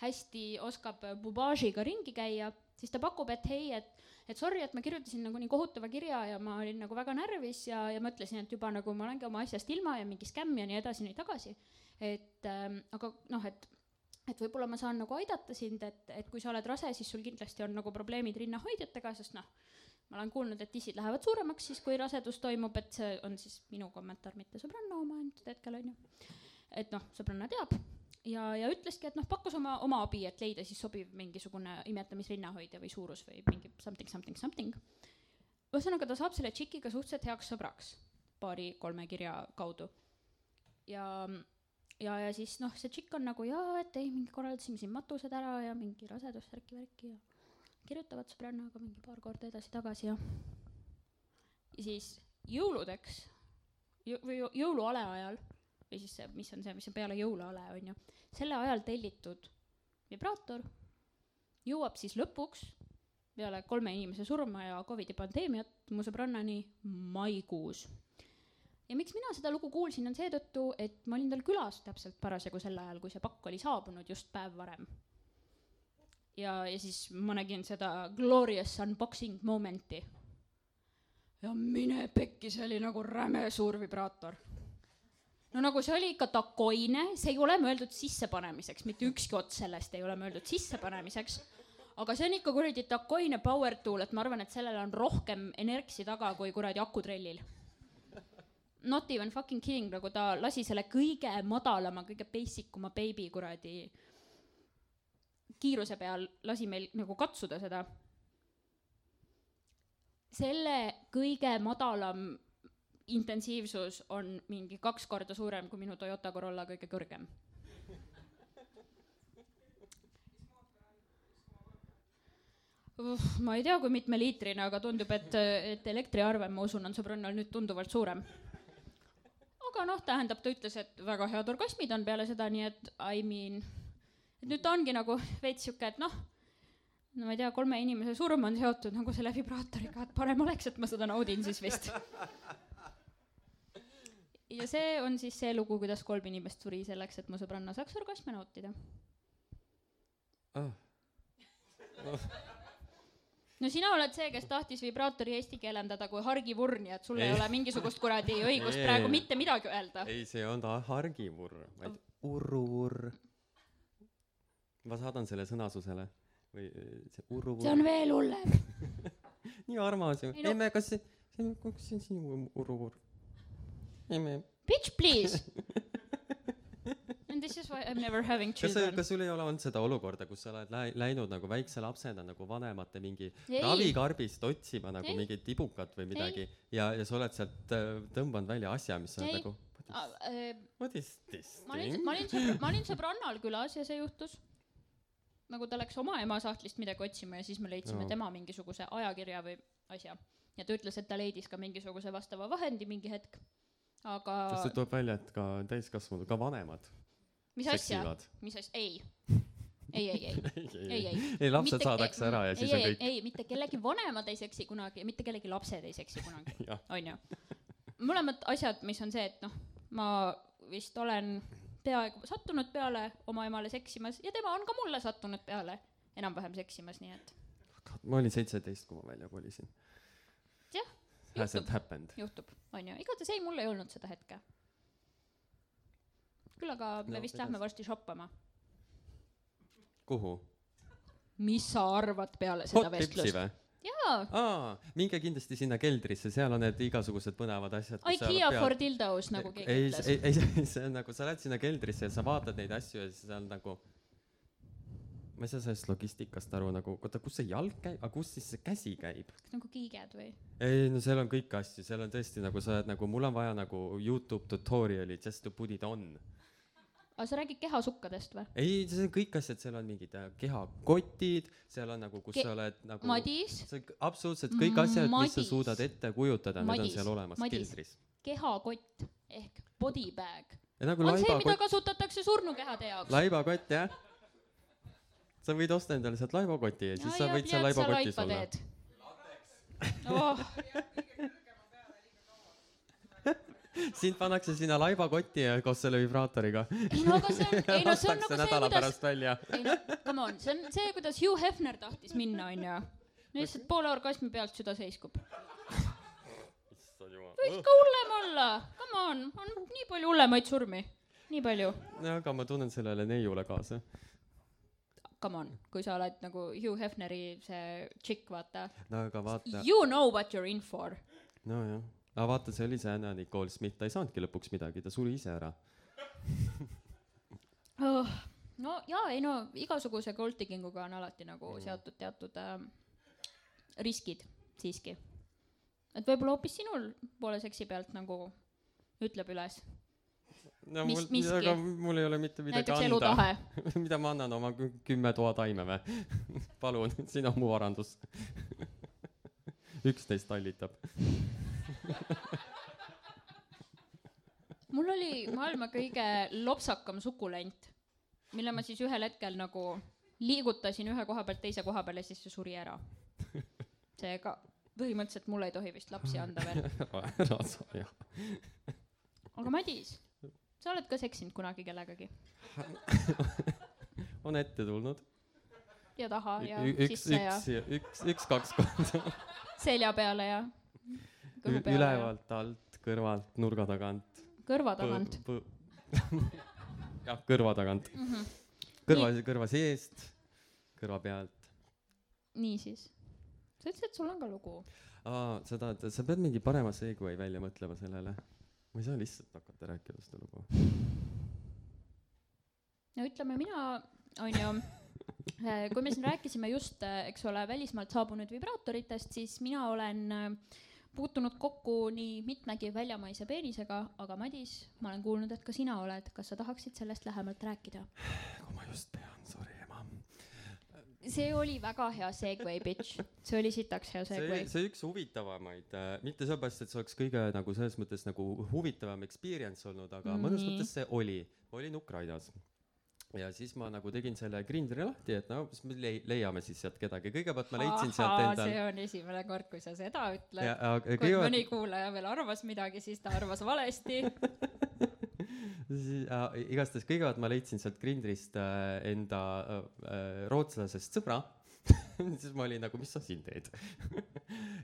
hästi oskab bubaažiga ringi käia, siis ta pakub, et hei, et, et sorry, et ma kirjutasin nagu nii kohutava kirja ja ma olin nagu väga närvis ja, ja mõtlesin, et juba nagu ma olengi oma asjast ilma ja mingi skämm ja nii edasi, nii tagasi. Et ähm, aga noh, et et võib-olla ma saan nagu aidata sind, et, et kui sa oled rase, siis sul kindlasti on nagu probleemid rinnahoidjatega, sest noh, ma olen kuulnud, et tissid lähevad suuremaks siis, kui rasedus toimub, et see on siis minu kommentaar, mitte sõbranna oma antud hetkel, on ju. et noh, sõbranna teab ja, ja ütleski, et noh, pakkus oma, oma abi, et leida siis sobiv mingisugune imetamisrinnahoidja või suurus või mingi something, something, something. ühesõnaga, ta saab selle tšikiga suhteliselt heaks sõbraks paari-kolme kirja kaudu. ja ja, ja siis noh, see tšikk on nagu jaa, et ei, mingi korraldasime siin matused ära ja mingi rasedusvärki-värki ja kirjutavad sõbrannaga mingi paar korda edasi-tagasi ja ja siis jõuludeks jõ, või jõuluale ajal või siis see, mis on see, mis on peale jõuluale, on ju, selle ajal tellitud vibraator jõuab siis lõpuks peale kolme inimese surma ja Covidi pandeemiat mu sõbrannani maikuus ja miks mina seda lugu kuulsin, on seetõttu, et ma olin tal külas täpselt parasjagu sel ajal, kui see pakk oli saabunud just päev varem. Ja, ja siis ma nägin seda glorious unboxing momenti. ja mine pekki, see oli nagu räme suur vibraator. no nagu see oli ikka takoine, see ei ole mõeldud sissepanemiseks, mitte ükski ots sellest ei ole mõeldud sissepanemiseks aga see on ikka kuradi takoine power tool, et ma arvan, et sellel on rohkem energsi taga kui kuradi akutrellil not even fucking kidding, nagu ta lasi selle kõige madalama, kõige basic uma beebi kuradi kiiruse peal, lasi meil nagu katsuda seda. selle kõige madalam intensiivsus on mingi kaks korda suurem kui minu Toyota Corolla kõige kõrgem uh, ma ei tea, kui mitmeliitrine, aga tundub, et, et elektriarve, ma usun, on sõbrannal nüüd tunduvalt suurem aga noh, tähendab, ta ütles, et väga head orgasmid on peale seda, nii et I mean, et nüüd ta ongi nagu veits sihuke, et noh, no ma ei tea, kolme inimese surm on seotud nagu selle vibraatoriga, et parem oleks, et ma seda naudin siis vist. ja see on siis see lugu, kuidas kolm inimest suri selleks, et mu sõbranna saaks orgasme nautida. ah, no sina oled see, kes tahtis vibraatori eesti keelendada kui hargivurr, nii et sul ei Ei. ole mingisugust kuradi õigust Ei. praegu mitte midagi öelda. ei, see on ta hargivurr, vaid urruvurr. Ma saadan selle sõnasusele või äh, see urruvurr. see on veel hullem. nii armas ju Ei emme, kas see, see on, kas see on sinu urruvurr? emme. Bitch please. And this is why I m never having children. kas sul ei ole olnud seda olukorda, kus sa oled lä- läinud nagu väikse lapsena nagu vanemate mingi Ei. ravikarbist otsima nagu Ei. mingit tibukat või midagi ja, ja sa oled sealt äh, tõmbanud välja asja, mis sa oled Ei. nagu what is this äh, ma olin, thing? ma olin sõbra, ma olin sõbrannal külas ja see juhtus. Nagu ta läks oma ema sahtlist midagi otsima ja siis me leidsime Jaa. tema mingisuguse ajakirja või asja. ja ta ütles, et ta leidis ka mingisuguse vastava vahendi mingi hetk. aga sest tuleb välja, et ka täiskasvanud, ka vanemad mis asja, mis asja, ei. ei, ei, ei, ei, ei. ei, lapsed saadakse ära ja siis ei, on kõik. ei, ei, mitte kellegi vanemad ei seksi kunagi ja mitte kellegi lapsed ei seksi kunagi, onju. mõlemad asjad, mis on see, et noh, ma vist olen peaaegu sattunud peale oma emale seksimas ja tema on ka mulle sattunud peale enam-vähem seksimas, nii et ma olin seitseteist, kui ma välja kolisin. Jah, Hasn't juhtub. happened. juhtub, onju, igatahes ei, mul ei olnud seda hetke. küll aga me No, vist lähme varsti shoppama. kuhu? mis sa arvad peale seda Hot vestlust? aa, minge kindlasti sinna keldrisse, seal on need igasugused põnevad asjad. IKEA for dildos, nagu keegi ei, ütles. ei, ei, see on nagu, sa lähed sinna keldrisse ja sa vaatad neid asju ja siis seal nagu ma ei saa sellest logistikast aru nagu, oota, kus see jalg käib, aga kus siis see käsi käib? nagu kiiged või? ei no seal on kõiki asju, seal on tõesti nagu sa oled nagu, mul on vaja nagu Youtube tutorial'i just to put it on. Aga sa räägid kehasukkadest või? ei, see on kõik asjad, seal on mingid äh, kehakotid, seal on nagu, kus Ke- sa oled nagu Madis, absoluutselt kõik asjad, mis sa suudad ette kujutada, need on seal olemas keldris. kehakott ehk body bag ja nagu on see, mida kasutatakse surnukehade jaoks. laibakott jah. sa võid osta endale sealt laibakoti ja siis sa võid seal laibakotis olla. oh. sind pannakse sinna laibakotti koos selle vibraatoriga. ei no aga see on, ei no see on nagu see, kuidas, ei no come on, see on see, kuidas Hugh Hefner tahtis minna, onju. lihtsalt poole orgasmi pealt süda seiskub. võiks ka hullem olla, come on, on nii palju hullemaid surmi, nii palju. no aga ma tunnen sellele neiule kaasa. Come on, kui sa oled nagu Hugh Hefneri see tšikk, vaata. no aga vaata, You know what you are in for. nojah, aga vaata, see oli see Anna Nicole Smith, ta ei saanudki lõpuks midagi, ta suri ise ära. oh,. no jaa, ei no igasuguse gold digging uga on alati nagu seotud teatud äh, riskid siiski. et võib-olla hoopis sinul poole seksi pealt nagu ütleb üles. no Mis- mul, aga mul ei ole mitte midagi näiteks anda. mida ma annan oma kü- kümme toataime või? palun, siin on mu varandus. üksteist tallitab. Mul oli maailma kõige lopsakam sukulent, mille ma siis ühel hetkel nagu liigutasin ühe koha pealt teise koha peale, siis see suri ära. seega põhimõtteliselt mulle ei tohi vist lapsi anda veel. ära sa jah. aga Madis, sa oled ka seksinud kunagi kellegagi on ette tulnud? ja taha ja üks, sisse ja üks, üks, üks, kaks korda. selja peale ja kõhu peale ülevalt, alt, kõrvalt, nurga tagant. kõrva tagant. jah, kõrva tagant. Mhm. kõrva, kõrva seest, kõrva pealt. niisiis, sa ütlesid, et sul on ka lugu. aa, sa tahad, sa pead mingi parema segway välja mõtlema sellele. ma ei saa lihtsalt hakata rääkima seda lugu. no ütleme, mina, onju, kui me siin rääkisime just, eks ole, välismaalt saabunud vibraatoritest, siis mina olen äh, puutunud kokku nii mitmegi väljamaise peenisega, aga Madis, ma olen kuulnud, et ka sina oled, kas sa tahaksid sellest lähemalt rääkida? kui ma just pean, sorry ema. see oli väga hea segway, bitch. see oli sitaks hea see segway. see üks huvitavamaid äh, mitte sellepärast et see oleks kõige nagu selles mõttes nagu huvitavam experience olnud aga mõnes Nii. mõttes see oli olin Ukrainas ja siis ma nagu tegin selle Grindri lahti et no siis me lei- leiame siis sealt kedagi. Kõigepealt ma leidsin sealt endal see on esimene kord, kui sa seda ütled. Kui kõigepealt mõni kuulaja veel arvas midagi, siis ta arvas valesti. äh, igastahes kõigepealt ma leidsin sealt Grindrist äh, enda äh, rootslasest sõbra. Siis ma olin nagu mis sa siin teed?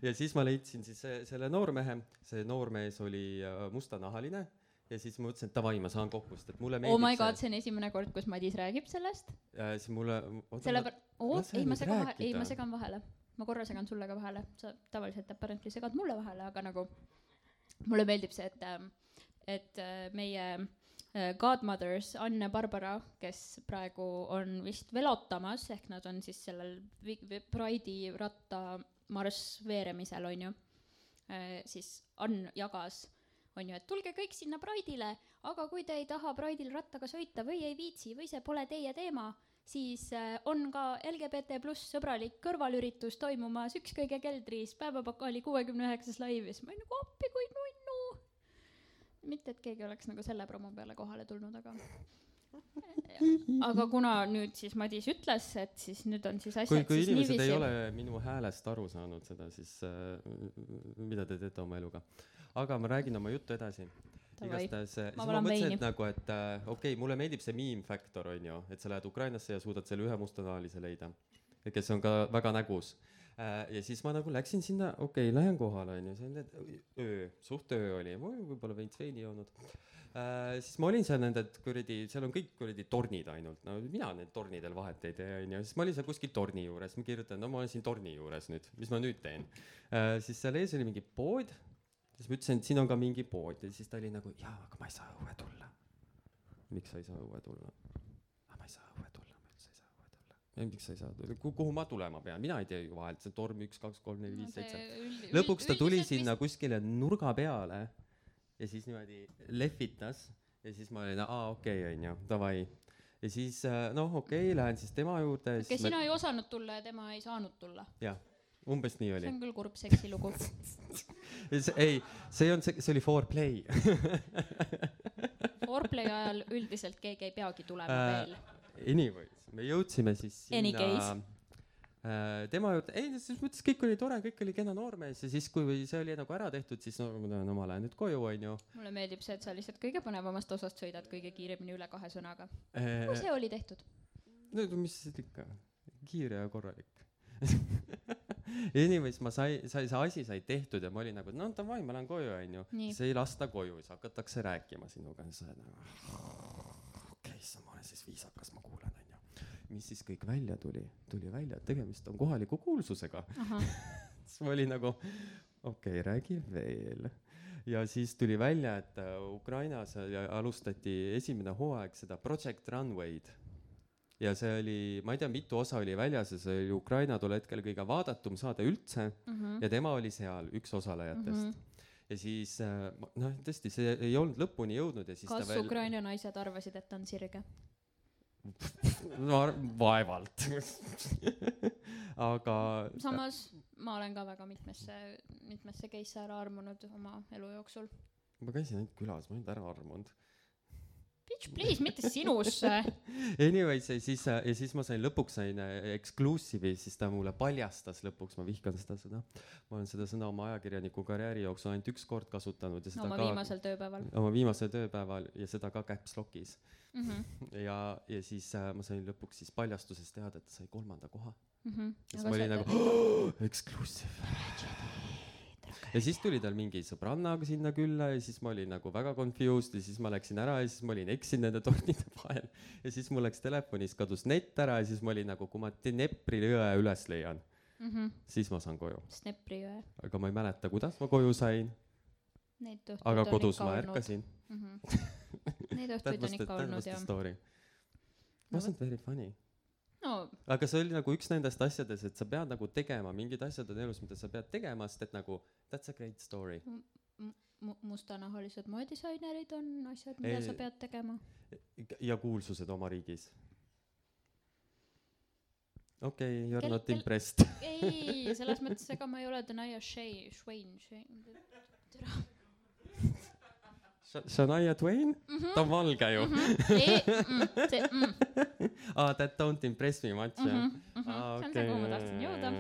Ja siis ma leidsin siis se- selle noormehe. See noormees oli äh, mustanahaline ja siis ma mõtlesin et davai ma saan kokku sest et mulle oh my meeldib god, see on esimene kord, kus Madis räägib sellest. siis mulle oota, selle ma- pär-, oot, lase ei ma segan vahele, ei ma segan vahele. ma korra segan sulle ka vahele, sa tavaliselt apparently segad mulle vahele, aga nagu mulle meeldib see, et, et äh, meie äh, godmothers Anne ja Barbara, kes praegu on vist velotamas, ehk nad on siis sellel Pride'i ratta marss veeremisel, on ju, siis Ann jagas on ju, et tulge kõik sinna Pride'ile, aga kui te ei taha Pride'il rattaga sõita või ei viitsi või see pole teie teema, siis äh, on ka LGBT pluss sõbralik kõrvalüritus toimumas Ükskõige keldris päevapokaali kuuekümne üheksas siis ma olin nagu appi kui nunnu. mitte, et keegi oleks nagu selle promo peale kohale tulnud, aga aga kuna nüüd siis Madis ütles, et siis nüüd on siis kui asjad kui siis inimesed niiviisi ei ole minu häälest aru saanud seda siis äh, mida te teete oma eluga aga ma räägin oma juttu edasi. Igastahes äh, siis Ma mõtlesin et nagu et äh, okei okay, mulle meeldib see meme factor onju et sa lähed Ukrainasse ja suudad selle ühe mustanahalise leida kes on ka väga nägus. Äh, ja siis ma nagu läksin sinna okei okay, lähen kohale onju see on öö suht öö oli võib-olla veits veini joonud. Äh, siis ma olin seal nende kuradi seal on kõik kuradi tornid ainult. No mina need tornidel vahet ei tee onju. Siis ma olin seal kuskil torni juures ma kirjutan no ma olen siin torni juures nüüd mis ma nüüd teen? Äh, siis seal ees oli mingi pood siis ma ütlesin et siin on ka mingi pood ja siis ta oli nagu jaa aga ma ei saa õue tulla. Miks sa ei saa õue tulla? Aga ma ei saa õue tulla ma üldse ei saa õue tulla. Ja miks sa ei saa tulla? Kuhu ma tulema pean? Mina ei tea ju vahelt see torm üks kaks kolm neli viis seitse. lõpuks ta tuli sinna kuskile nurga peale ja siis niimoodi lehvitas ja siis ma olin aa okei okay, onju davai. Ja siis äh, noh okei okay, lähen siis tema juurde siis sina ei osanud tulla ja tema ei saanud tulla. jah umbes nii see oli on küll kurb seksilugu. Ja see- ei see on see see oli foreplay Foreplay ajal üldiselt keegi ei peagi tulema Äh, veel. anyways me jõudsime siis sinna äh, tema juurde ei selles mõttes kõik oli tore kõik oli kena noormees ja siis kui see oli nagu ära tehtud siis no ma no ma lähen nüüd koju onju mulle meeldib see, et sa lihtsalt kõige põnevamast osast sõidad kõige kiiremini üle kahe sõnaga. äh, no see oli tehtud. no mis siis ikka kiire ja korralik Anyways ma sai sai see asi sai tehtud ja ma olin nagu no davai ma lähen koju onju. Siis ei lasta koju siis hakatakse rääkima sinuga. Siis oled nagu okei okay, ma olen siis viisakas ma kuulan onju. Mis siis kõik välja tuli? Tuli välja et tegemist on kohaliku kuulsusega. Siis ma olin nagu okei okay, räägi veel. Ja siis tuli välja et äh, Ukrainas äh, alustati esimene hooaeg seda Project Runway'd ja see oli ma ei tea mitu osa oli väljas ja see oli Ukraina tol hetkel kõige vaadatum saade üldse ja tema oli seal üks osalejatest Mhm. ja siis äh, noh tõesti see ei olnud lõpuni jõudnud ja siis kas veel Ukraina naised arvasid, et ta on sirge? no vaevalt aga samas ma olen ka väga mitmesse, mitmesse case'e ära armunud oma elu jooksul. ma käisin ainult külas ma ei olnud ära armunud Bitch, please, mitte sinusse. Anyways ja siis äh, ja siis ma sain lõpuks sain äh, exclusive'i siis ta mulle paljastas lõpuks ma vihkan seda sõna ma olen seda sõna oma ajakirjaniku karjääri jooksul ainult üks kord kasutanud ja seda oma ka viimasel tööpäeval oma viimasel tööpäeval ja seda ka caps lock'is mm. -hmm. ja ja siis äh, ma sain lõpuks siis paljastuses teada et ta sai kolmanda koha Mm -hmm. siis ma olin nagu exclusive ja siis tuli tal mingi sõbrannaga sinna külla ja siis ma olin nagu väga confused ja siis ma läksin ära ja siis ma olin eksinud nende tornide vahel ja siis mul läks telefonis kadus net ära ja siis ma olin nagu kui ma Dnepri jõe üles leian mm -hmm. siis ma saan koju Snapri jõe. aga ma ei mäleta kuidas ma koju sain aga kodus ma ärkasin mm. -hmm. Neid õhtuid on ikka olnud jah. wasn't very funny no aga see oli nagu üks nendest asjadest et sa pead nagu tegema mingid asjad on elus mida sa pead tegema sest et nagu that's a great story mu- mustanahalised moedisainerid on asjad, mida Ei, sa pead tegema. ja kuulsused oma riigis okei, you are Kel- not impressed. ei, selles mõttes, ega ma ei ole Denia Shay, Swain, Swain. Shania Twain, Mhm. ta on valge ju. ei, see, mm, aa, That don't impress me much jah. mhm, mhm. see on see, kuhu ma tahtsin jõuda.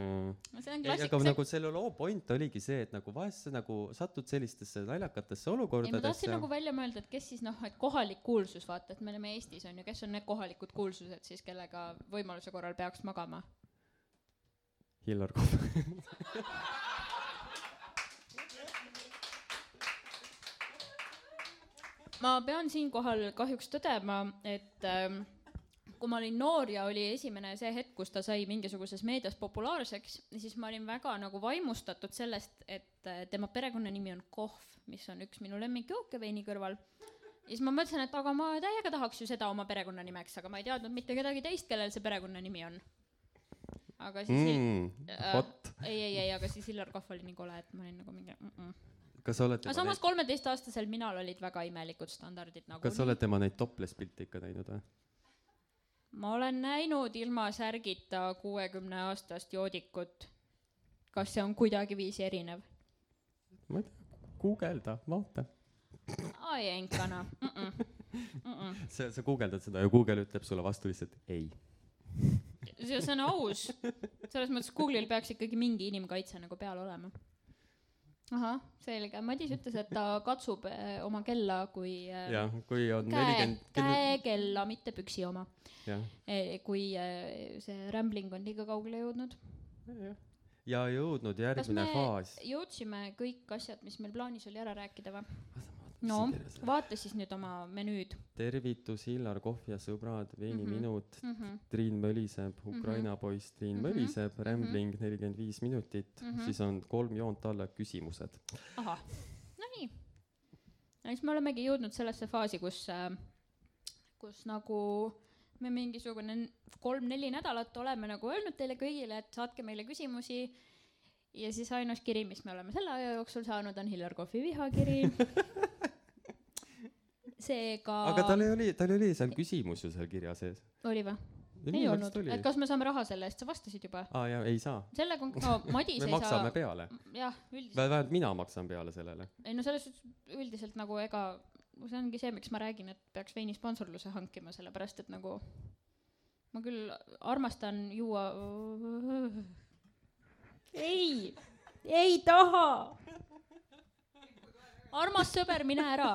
see on klassik, aga see nagu selle loo point oligi see, et nagu vahest sa nagu satud sellistesse naljakatesse ei, ma tahtsin olukordadesse nagu. välja mõelda, et kes siis noh, et kohalik kuulsus, vaata, et me oleme Eestis on ju, kes on need kohalikud kuulsused siis, kellega võimaluse korral peaks magama? Hillar Kohv. ma pean siinkohal kahjuks tõdema, et ähm, kui ma olin noor ja oli esimene see hetk, kus ta sai mingisuguses meedias populaarseks, siis ma olin väga nagu vaimustatud sellest, et äh, tema perekonnanimi on Kohv, mis on üks minu lemmikjooke veini kõrval. ja siis ma mõtlesin, et aga ma täiega tahaks ju seda oma perekonnanimeks, aga ma ei teadnud mitte kedagi teist, kellel see perekonnanimi on. aga siis mm. Äh, ei, ei, ei, aga siis Hillar Kohv oli nii kole, et ma olin nagu mingi mm -mm. Kas sa oled aga samas neid, kolmeteistaastasel minal olid väga imelikud standardid nagu kas sa oled tema neid topless pilte ikka näinud või? ma olen näinud ilma särgita kuuekümne aastast joodikut. kas see on kuidagiviisi erinev? ma ei tea, guugelda, vaata. ai, enkana mm. -mm. Mm -mm. sa, sa guugeldad seda ja Google ütleb sulle vastu lihtsalt ei. see, see on aus. selles mõttes Google'il peaks ikkagi mingi inimkaitse nagu peal olema. ahah, selge. Madis ütles, et ta katsub eh, oma kella kui eh, jah, kui on nelikümmend, käekella, mitte püksi oma. jah, kui eh, see rambling on liiga kaugele jõudnud. ja jõudnud järgmine faas. jõudsime kõik asjad, mis meil plaanis oli ära rääkida või? No vaata siis nüüd oma menüüd tervitus, Hillar Kohv ja sõbrad, veiniminut mm. -hmm. Triin möliseb, Ukraina poiss Triin Mhm. möliseb, Rambling nelikümmend viis minutit, Mhm. siis on kolm joont alla küsimused. ahah, no nii. no siis me olemegi jõudnud sellesse faasi, kus äh,, kus nagu me mingisugune kolm-neli nädalat oleme nagu öelnud teile kõigile, et saatke meile küsimusi ja siis ainus kiri, mis me oleme selle aja jooksul saanud, on Hillar Kohvi vihakiri. seega aga tal oli, tal oli seal küsimus ju seal kirja sees. oli või? ei olnud, et kas me saame raha selle eest, sa vastasid juba. aa jaa, ei saa. selle kon-, no Madis me ei maksame saa, peale. jah, üldiselt, vähemalt mina maksan peale sellele. ei no selles suhtes üldiselt nagu ega, see ongi see, miks ma räägin, et peaks veini sponsorluse hankima, sellepärast et nagu ma küll armastan juua. ei, ei taha. armas sõber, mine ära.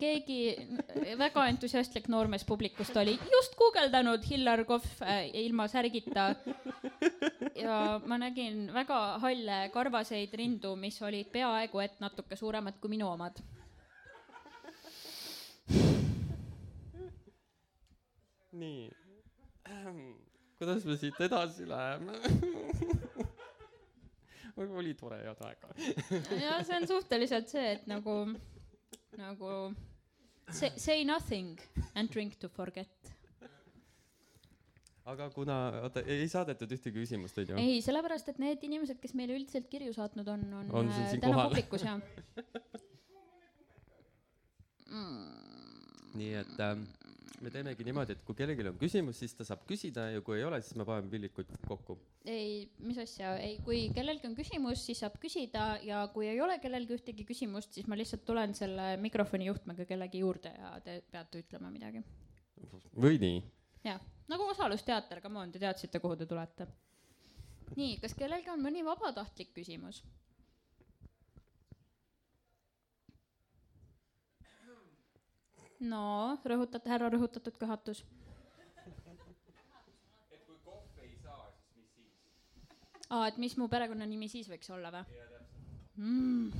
Keegi väga entusiastlik noormees publikust oli just guugeldanud Hillar Kohv äh, ilma särgita ja ma nägin väga halle karvaseid rindu, mis olid peaaegu et natuke suuremad kui minu omad. nii. kuidas me siit edasi läheme? oli tore head aega. ja see on suhteliselt see, et nagu, nagu say, say nothing and drink to forget. aga kuna, oota, ei saadetud ühtegi küsimust, onju? ei, sellepärast et need inimesed, kes meile üldiselt kirju saatnud on, on, On äh, täna kohal. publikus ja nii et ähm, me teemegi niimoodi, et kui kellelgi on küsimus, siis ta saab küsida ja kui ei ole, siis me paneme pillikud kokku. ei, mis asja, ei, kui kellelgi on küsimus, siis saab küsida ja kui ei ole kellelgi ühtegi küsimust, siis ma lihtsalt tulen selle mikrofoni juhtmega kellegi juurde ja te peate ütlema midagi. või nii? jah, nagu osalusteater, come on, te teadsite, kuhu te tulete. nii, kas kellelgi on mõni vabatahtlik küsimus? No rõhutate, härra rõhutatud köhatus. aa, et mis mu perekonnanimi siis võiks olla või? Mm.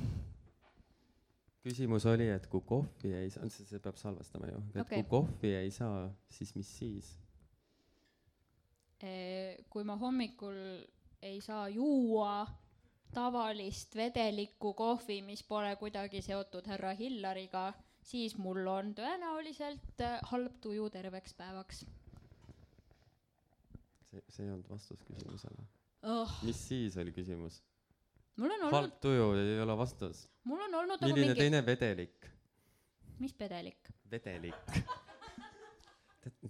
küsimus oli, et kui kohvi ei saa, see, see peab salvestama ju, et Okei. kui kohvi ei saa, siis mis siis? Eh, kui ma hommikul ei saa juua tavalist vedelikku kohvi, mis pole kuidagi seotud härra Hillariga, siis mul on tõenäoliselt eh, halb tuju terveks päevaks see, see ei olnud vastus küsimusele. oh,. mis siis oli küsimus? mul on halb olnud, tuju ei ole vastus. mul on olnud nagu milline mingi, teine vedelik? mis pedelik? vedelik.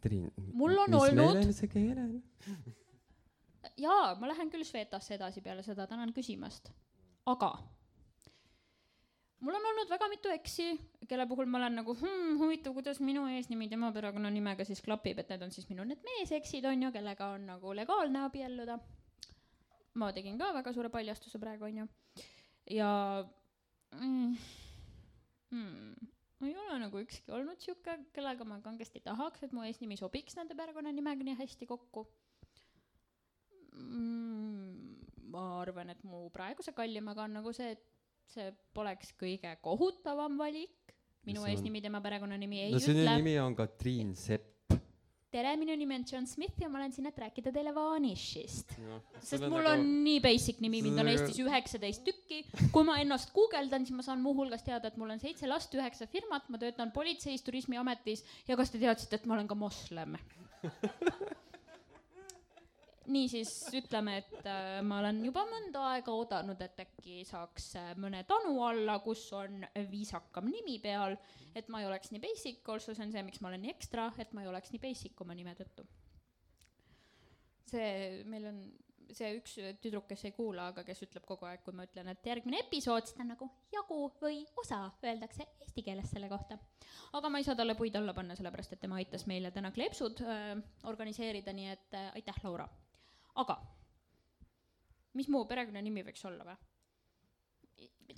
Triin, Mul on mis olnud- meelel see keelel? jaa, ma lähen küll Svetasse edasi peale seda, tänan küsimast. aga mul on olnud väga mitu eksi, kelle puhul ma olen nagu hmm,, huvitav, kuidas minu eesnimi tema perekonnanimega siis klapib, et need on siis minu need meeseksid, on ju, kellega on nagu legaalne abielluda. ma tegin ka väga suure paljastuse praegu, on ju. ja mm, mm, ei ole nagu ükski olnud sihuke, kellega ma kangesti tahaks, et mu eesnimi sobiks nende perekonnanimega nii hästi kokku mm, ma arvan, et mu praeguse kallimaga on nagu see, et see poleks kõige kohutavam valik. minu on? eesnimi, tema perekonnanimi ei no sinu ütle. nimi on Katriin Sepp. tere, minu nimi on John Smith ja ma olen siin, et rääkida teile Vanishist. sest Sul on mul nagu- on nii basic nimi, mind on Eestis üheksateist tükki. kui ma ennast guugeldan, siis ma saan muuhulgas teada, et mul on seitse last, üheksa firmat, ma töötan politseis, turismiametis ja kas te teadsite, et ma olen ka moslem? niisiis ütleme, et äh, ma olen juba mõnda aega oodanud, et äkki saaks äh, mõne tanu alla, kus on viisakam nimi peal, et ma ei oleks nii basic, also see on see, miks ma olen nii ekstra, et ma ei oleks nii basic oma nime tõttu. see, meil on see üks tüdruk, kes ei kuula, aga kes ütleb kogu aeg, kui ma ütlen, et järgmine episood, siis ta on nagu jagu või osa, öeldakse eesti keeles selle kohta. aga ma ei saa talle puid alla panna, sellepärast et tema aitas meile täna kleepsud äh, organiseerida, nii et äh, aitäh, Laura. Aga mis mu perekonnanimi võiks olla või?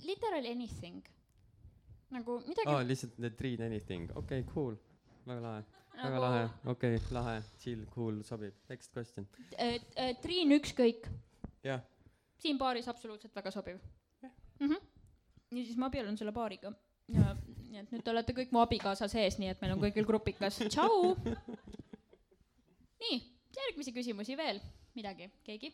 Literally anything. nagu midagi aa, lihtsalt the Triin anything, okei okay,, cool, väga lahe, väga nagu, lahe, okei okay,, lahe, chill, cool, sobib, next question. äh, äh, Triin ükskõik, jah, siin paaris absoluutselt väga sobiv mm. -hmm. ja siis ma abiellun selle paariga ja nii et nüüd te olete kõik mu abikaasa sees, nii et meil on kõigil grupikas, tšau. nii, järgmisi küsimusi veel, midagi, keegi?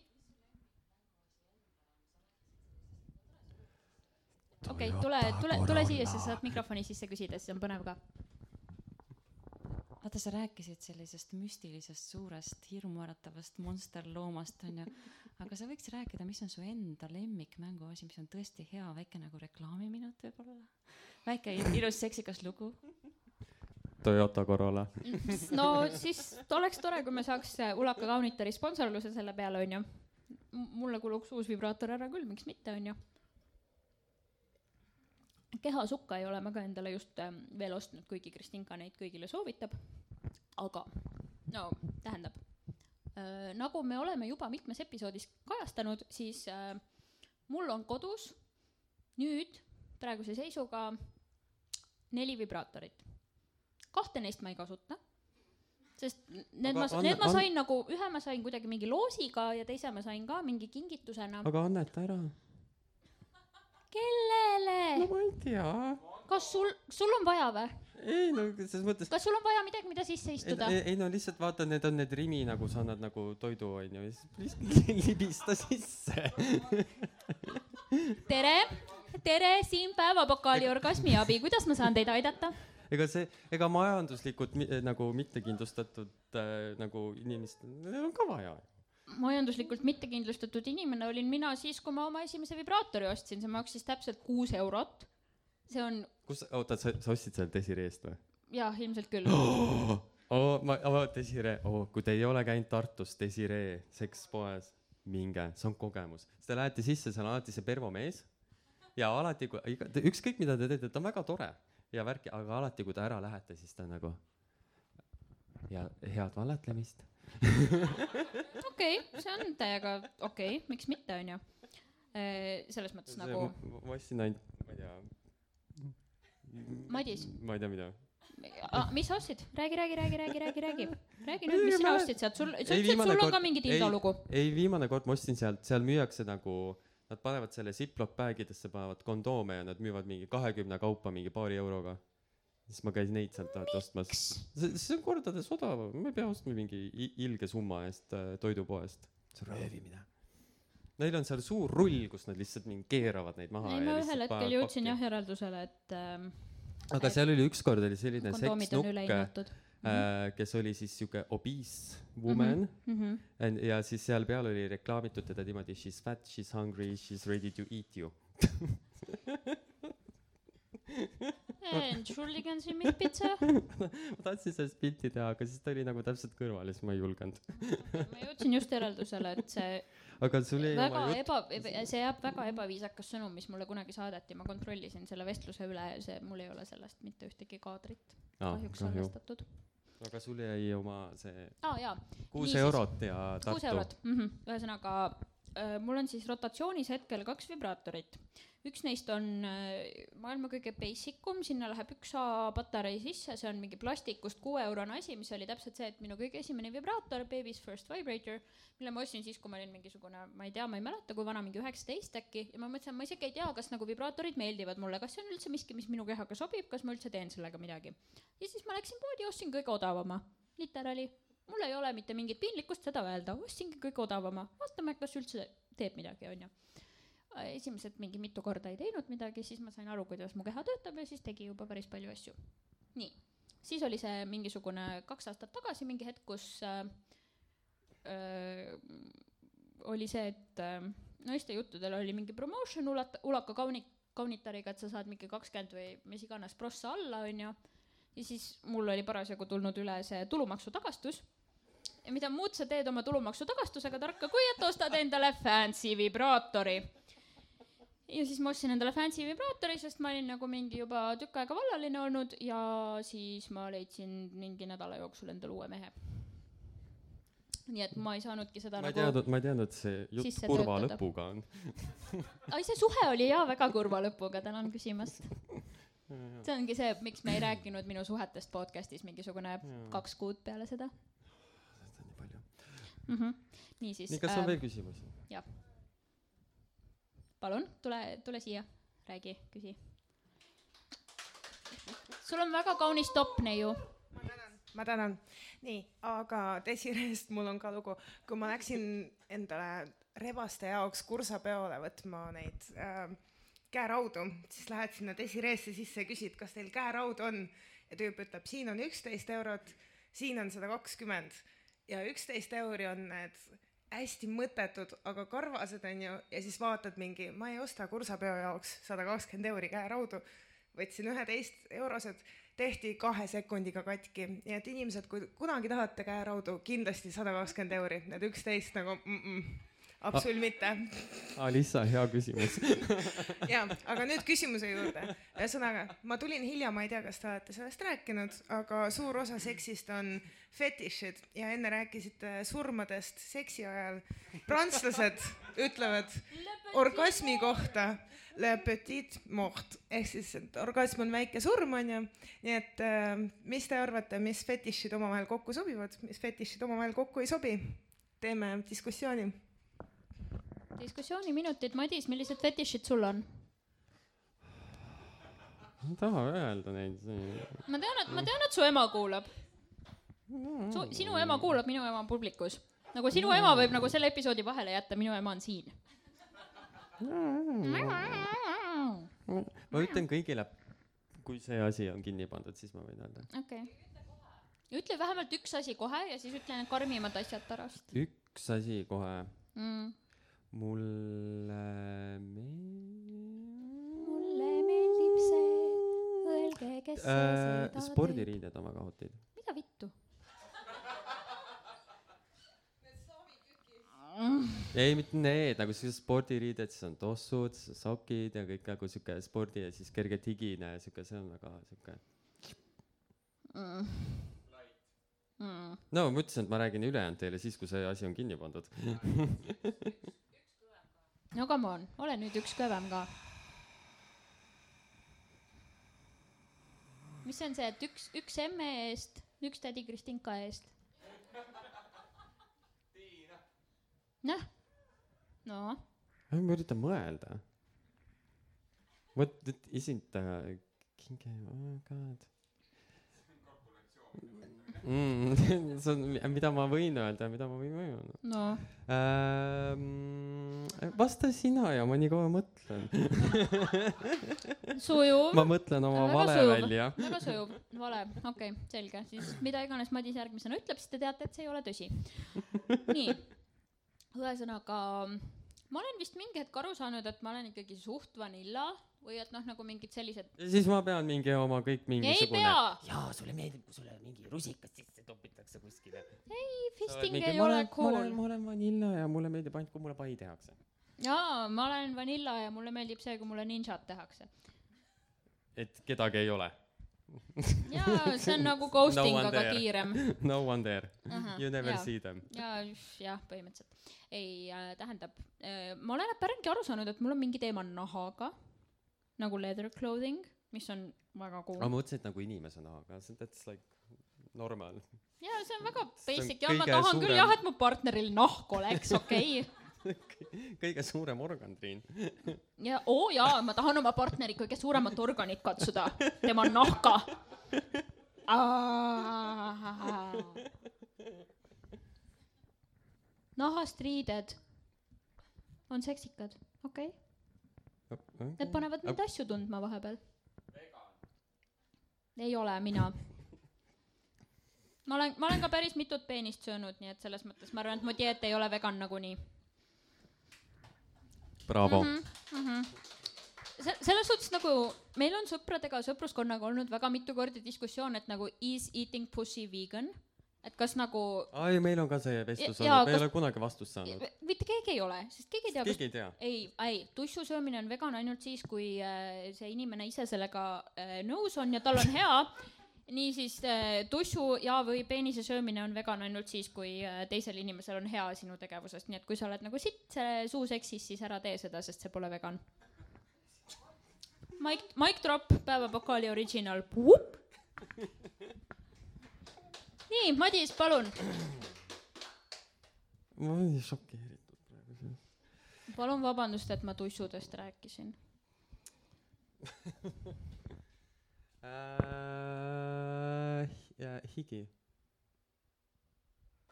okei okay,, tule, tule, tule siia, siis saad mikrofoni sisse küsida, siis on põnev ka. vaata, sa rääkisid sellisest müstilisest suurest hirmuäratavast monsterloomast onju, aga sa võiks rääkida, mis on su enda lemmikmänguasi, mis on tõesti hea väike nagu reklaamiminut võib-olla. väike ilus seksikas lugu. Toyota Corolla. no siis oleks tore, kui me saaks Ulaka Kaunitari sponsorluse selle peale, onju. mulle kuluks uus vibraator ära küll, miks mitte, onju. kehasukka ei ole ma ka endale just ähm, veel ostnud, kuigi Kristinka neid kõigile soovitab. aga no tähendab äh,, nagu me oleme juba mitmes episoodis kajastanud, siis äh, mul on kodus nüüd praeguse seisuga neli vibraatorit. Kahte neist ma ei kasuta, sest need Aga ma, need ma sain nagu, ühe ma sain kuidagi mingi loosiga ja teise ma sain ka mingi kingitusena. aga anneta ära. kellele no? ma ei tea. kas sul, sul on vaja või? ei no selles mõttes. kas sul on vaja midagi, mida sisse istuda? ei, ei no lihtsalt vaata, need on need Rimi nagu sa annad nagu toidu onju, siis lihtsalt libista sisse. tere, tere, siin päevapokaali orgasmiabi, kuidas ma saan teid aidata? Ega see, ega majanduslikult nagu mittekindlustatud äh, nagu inimestel, neil on ka vaja. majanduslikult mittekindlustatud inimene olin mina siis, kui ma oma esimese vibraatori ostsin, see maksis täpselt kuus eurot. see on, kus, oota, sa, sa ostsid selle Desireest või? jah, ilmselt küll. oh, ma oh,, Desiree oh,, kui te ei ole käinud Tartus Desiree sekspoes, minge, see on kogemus. te lähete sisse, seal on alati see Pervo mees ja alati, kui ükskõik mida te teete, ta on väga tore ja värki, aga alati, kui te ära lähete, siis ta nagu ja head vallatlemist. okei, see on täiega okei okay,, miks mitte, onju. selles mõttes nagu, ma ostsin ainult, ma ei tea. Madis. ma ei tea, mida. mis sa ostsid, räägi, räägi, räägi, räägi, räägi, räägi, räägi Ei, nüüd, mis sina ostsid sealt, sul, sa ütlesid, sul on kord- ka mingi ei, Tilda lugu. ei, viimane kord ma ostsin sealt, seal müüakse nagu, nad panevad selle Ziploc bag'idesse, panevad kondoome ja nad müüvad mingi kahekümne kaupa mingi paari euroga. siis ma käisin neid sealt alati ostmas. see, see on kordades odavam, ma ei pea ostma mingi ilge summa eest äh, toidupoest. see on röövimine. Neil on seal suur rull, kus nad lihtsalt mingi keeravad neid maha. ei, ma ühel hetkel jõudsin jah. järeldusele, et ähm, aga seal oli ükskord oli selline kondoomid ülehinnatud. äh, kes oli siis siuke obese woman mm. Mhm. And, ja siis seal peal oli reklaamitud teda niimoodi she is fat, she is hungry, she is ready to eat you. Entschuldigen Sie mich bitte. ma tahtsin sellest pilti teha, aga siis ta oli nagu täpselt kõrval ja siis ma ei julgenud. ma jõudsin just järeldusele, et see aga sul jäi väga jutt, eba, see jääb väga ebaviisakas sõnum, mis mulle kunagi saadeti, ma kontrollisin selle vestluse üle ja see, mul ei ole sellest mitte ühtegi kaadrit kahjuks kahju, salvestatud. Aga sul jäi oma see aa jaa, kuus Niisiis. eurot ja kuus Tartu. eurot mm, -hmm. ühesõnaga mul on siis rotatsioonis hetkel kaks vibraatorit. üks neist on äh, maailma kõige basic um, sinna läheb üks A patarei sisse, see on mingi plastikust kuueurone asi, mis oli täpselt see, et minu kõige esimene vibraator, Baby's First Vibrator, mille ma ostsin siis, kui ma olin mingisugune, ma ei tea, ma ei mäleta, kui vana, mingi üheksateist äkki, ja ma mõtlesin, ma isegi ei tea, kas nagu vibraatorid meeldivad mulle, kas see on üldse miski, mis minu kehaga sobib, kas ma üldse teen sellega midagi. ja siis ma läksin poodi, ostsin kõige odavama, literaali mul ei ole mitte mingit piinlikkust seda öelda, ostsingi kõige odavama, vaatame, kas üldse teeb midagi, onju. esimesed mingi mitu korda ei teinud midagi, siis ma sain aru, kuidas mu keha töötab ja siis tegi juba päris palju asju. nii, siis oli see mingisugune kaks aastat tagasi mingi hetk, kus äh, äh, oli see, et äh, naiste juttudel oli mingi promotion ulata, ulaka kauni-, kaunitariga, et sa saad mingi kakskümmend või mis iganes prossa alla, onju ja siis mul oli parasjagu tulnud üle see tulumaksu tagastus. ja mida muud sa teed oma tulumaksu tagastusega tarka, kui et ostad endale fancy vibraatori. ja siis ma ostsin endale fancy vibraatori, sest ma olin nagu mingi juba tükk aega vallaline olnud ja siis ma leidsin mingi nädala jooksul endale uue mehe. nii et ma ei saanudki seda ma ei nagu teadnud, ma ei teadnud, et see jutt kurva töötada. lõpuga on. ai, see suhe oli jaa väga kurva lõpuga, tänan küsimast. see ongi see, miks me ei rääkinud minu suhetest podcast'is mingisugune kaks kuud peale seda nii palju. mm. -hmm. niisiis. nii, kas on veel küsimusi? palun, tule, tule siia, räägi, küsi. sul on väga kaunis topp, neiu. ma tänan, ma tänan. nii, aga Desireest mul on ka lugu, kui ma läksin endale rebaste jaoks kursapeole võtma neid äh, käeraudu, siis lähed sinna Desireesse sisse ja küsid, kas teil käeraud on? Ja tüüp ütleb, siin on üksteist eurot, siin on sada kakskümmend. Ja üksteist euri on need hästi mõttetud, aga karvased onju ja siis vaatad mingi, ma ei osta kursapeo jaoks sada kakskümmend euri käeraudu, võtsin üheteist eurosed, tehti kahe sekundiga katki, nii et inimesed, kui kunagi tahate käeraudu, kindlasti sada kakskümmend euri, need üksteist nagu mm -mm, absoluut mitte. Alissa, hea küsimus. jaa, aga nüüd küsimuse juurde. ühesõnaga, ma tulin hilja, ma ei tea, kas te olete sellest rääkinud, aga suur osa seksist on fetišid ja enne rääkisite surmadest seksi ajal. prantslased ütlevad orgasmi kohta le petit mort ehk siis, et orgasm on väike surm, onju. nii et äh, mis te arvate, mis fetišid omavahel kokku sobivad, mis fetišid omavahel kokku ei sobi? teeme diskussiooni diskussiooniminutid, Madis, millised fetišid sul on? ma ei taha öelda neid. ma tean, et, ma tean, et su ema kuulab. su, sinu ema kuulab, minu ema on publikus. nagu sinu ema võib nagu selle episoodi vahele jätta, minu ema on siin. ma ütlen kõigile, kui see asi on kinni pandud, siis ma võin öelda. okei okay.. ütle vähemalt üks asi kohe ja siis ütle need karmimad asjad pärast üks asi kohe, mm.. Mulle meeldib mulle meeldib see, öelge, kes see äh, teeb. spordiriided on väga hotid. mida vittu? ei, mitte need nagu siuksed spordiriided, siis on tossud, siis on sokid ja kõik nagu siuke spordi ja siis kerge digine ja siuke, see on väga siuke. Mm. Mm. no ma ütlesin, et ma räägin ülejäänud teile siis, kui see asi on kinni pandud. no come on, ole nüüd üks kõvem ka. mis on see, et üks, üks emme eest, üks tädi Kristinka eest? noh, no ma üritan mõelda. What it isn't uh, king oh god mm. see on, mida ma võin öelda ja mida ma võin öelda no ähm,. vasta sina ja ma nii kaua mõtlen. sujuv, ma mõtlen oma Väga vale sujuv. välja. väga sujuv, vale, okei okay,, selge, siis mida iganes Madis järgmisena ütleb, siis te teate, et see ei ole tõsi. nii, ühesõnaga ma olen vist mingi hetk aru saanud, et ma olen ikkagi suht vanilla või et noh, nagu mingid sellised, ja siis ma pean mingi oma kõik ei mingisugune. pea, jaa, sulle meeldib, kui sulle mingi rusikas sisse topitakse kuskile. fisting mingi, ei ole cool ma olen vanilla ja mulle meeldib ainult, kui mulle pai tehakse. jaa, ma olen vanilla ja mulle meeldib see, kui mulle ninjat tehakse. et kedagi ei ole. jaa, see on nagu ghosting No aga kiirem. No one there, you never jaa. see them. ja jah, põhimõtteliselt. ei äh,, tähendab äh,, ma olen päringi aru saanud, et mul on mingi teema nahaga nagu leather clothing, mis on väga ma cool. mõtlesin, et nagu inimesena, aga see that's like normal. ja see on väga basic ja ma tahan küll suurem- jah, et mu partneril nahk oleks, okei okay. kõige suurem organ, Triin. ja oo oh, jaa, ma tahan oma partneri kõige suuremat organit katsuda, tema nahka. nahast riided on seksikad, okei okay.. Need panevad mind asju tundma vahepeal. ei ole mina. ma olen, ma olen ka päris mitut peenist söönud, nii et selles mõttes ma arvan, et mu dieet ei ole vegan nagunii. Bravo. Mhm, mhm. se-, selles suhtes nagu meil on sõpradega, sõpruskonnaga olnud väga mitu korda diskussioon, et nagu is eating pussy vegan, et kas nagu ai, meil on ka see vestlus Ja- olnud, me ei kas- ole kunagi vastust saanud. mitte keegi ei ole, sest keegi ei tea, keegi ei tea. ei, ei, tussu söömine on vegan ainult siis, kui äh, see inimene ise sellega äh, nõus on ja tal on hea. niisiis äh, tussu ja, või peenise söömine on vegan ainult siis, kui äh, teisel inimesel on hea sinu tegevusest, nii et kui sa oled nagu sitt suuseksis, siis ära tee seda, sest see pole vegan. Mike, Mike Drop, päevapokaali original. nii, Madis, palun, ma olen šokeeritud praegu. palun vabandust, et ma tussudest rääkisin. ja higi,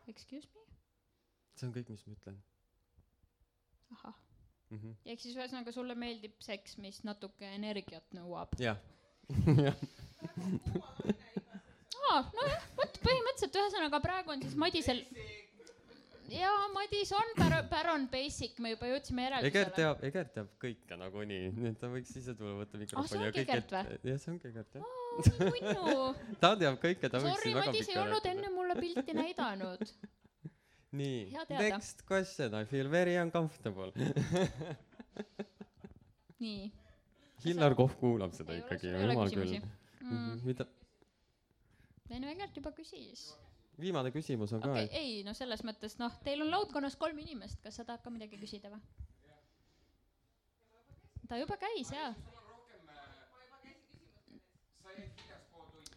Excuse me? see on kõik, mis ma ütlen ahah mm. -hmm. ehk siis ühesõnaga sulle meeldib seks, mis natuke energiat nõuab. jah, aa, nojah, vot põhimõtteliselt ühesõnaga praegu on siis Madisel. jaa, Madis on pär-, Baron Basic, me juba jõudsime Egert järeldusele. teab, Egert teab kõike nagunii, nii et ta võiks ise tulla võtta mikrofoni ja ongi kõik, Egert või? jah, see ongi Egert jah. munnu, ta teab kõike, ta võiks sorry, siin väga Madis ei olnud enne. mulle pilti näidanud. nii next question, I feel very uncomfortable. nii. Hillar Kohv kuulab seda Ei ikkagi, jumal küll. Mm. mida, Vene Egert juba küsis. viimane küsimus on ka okay,, ei no selles mõttes noh, teil on laudkonnas kolm inimest, kas sa tahad ka midagi küsida või? ta juba käis jaa.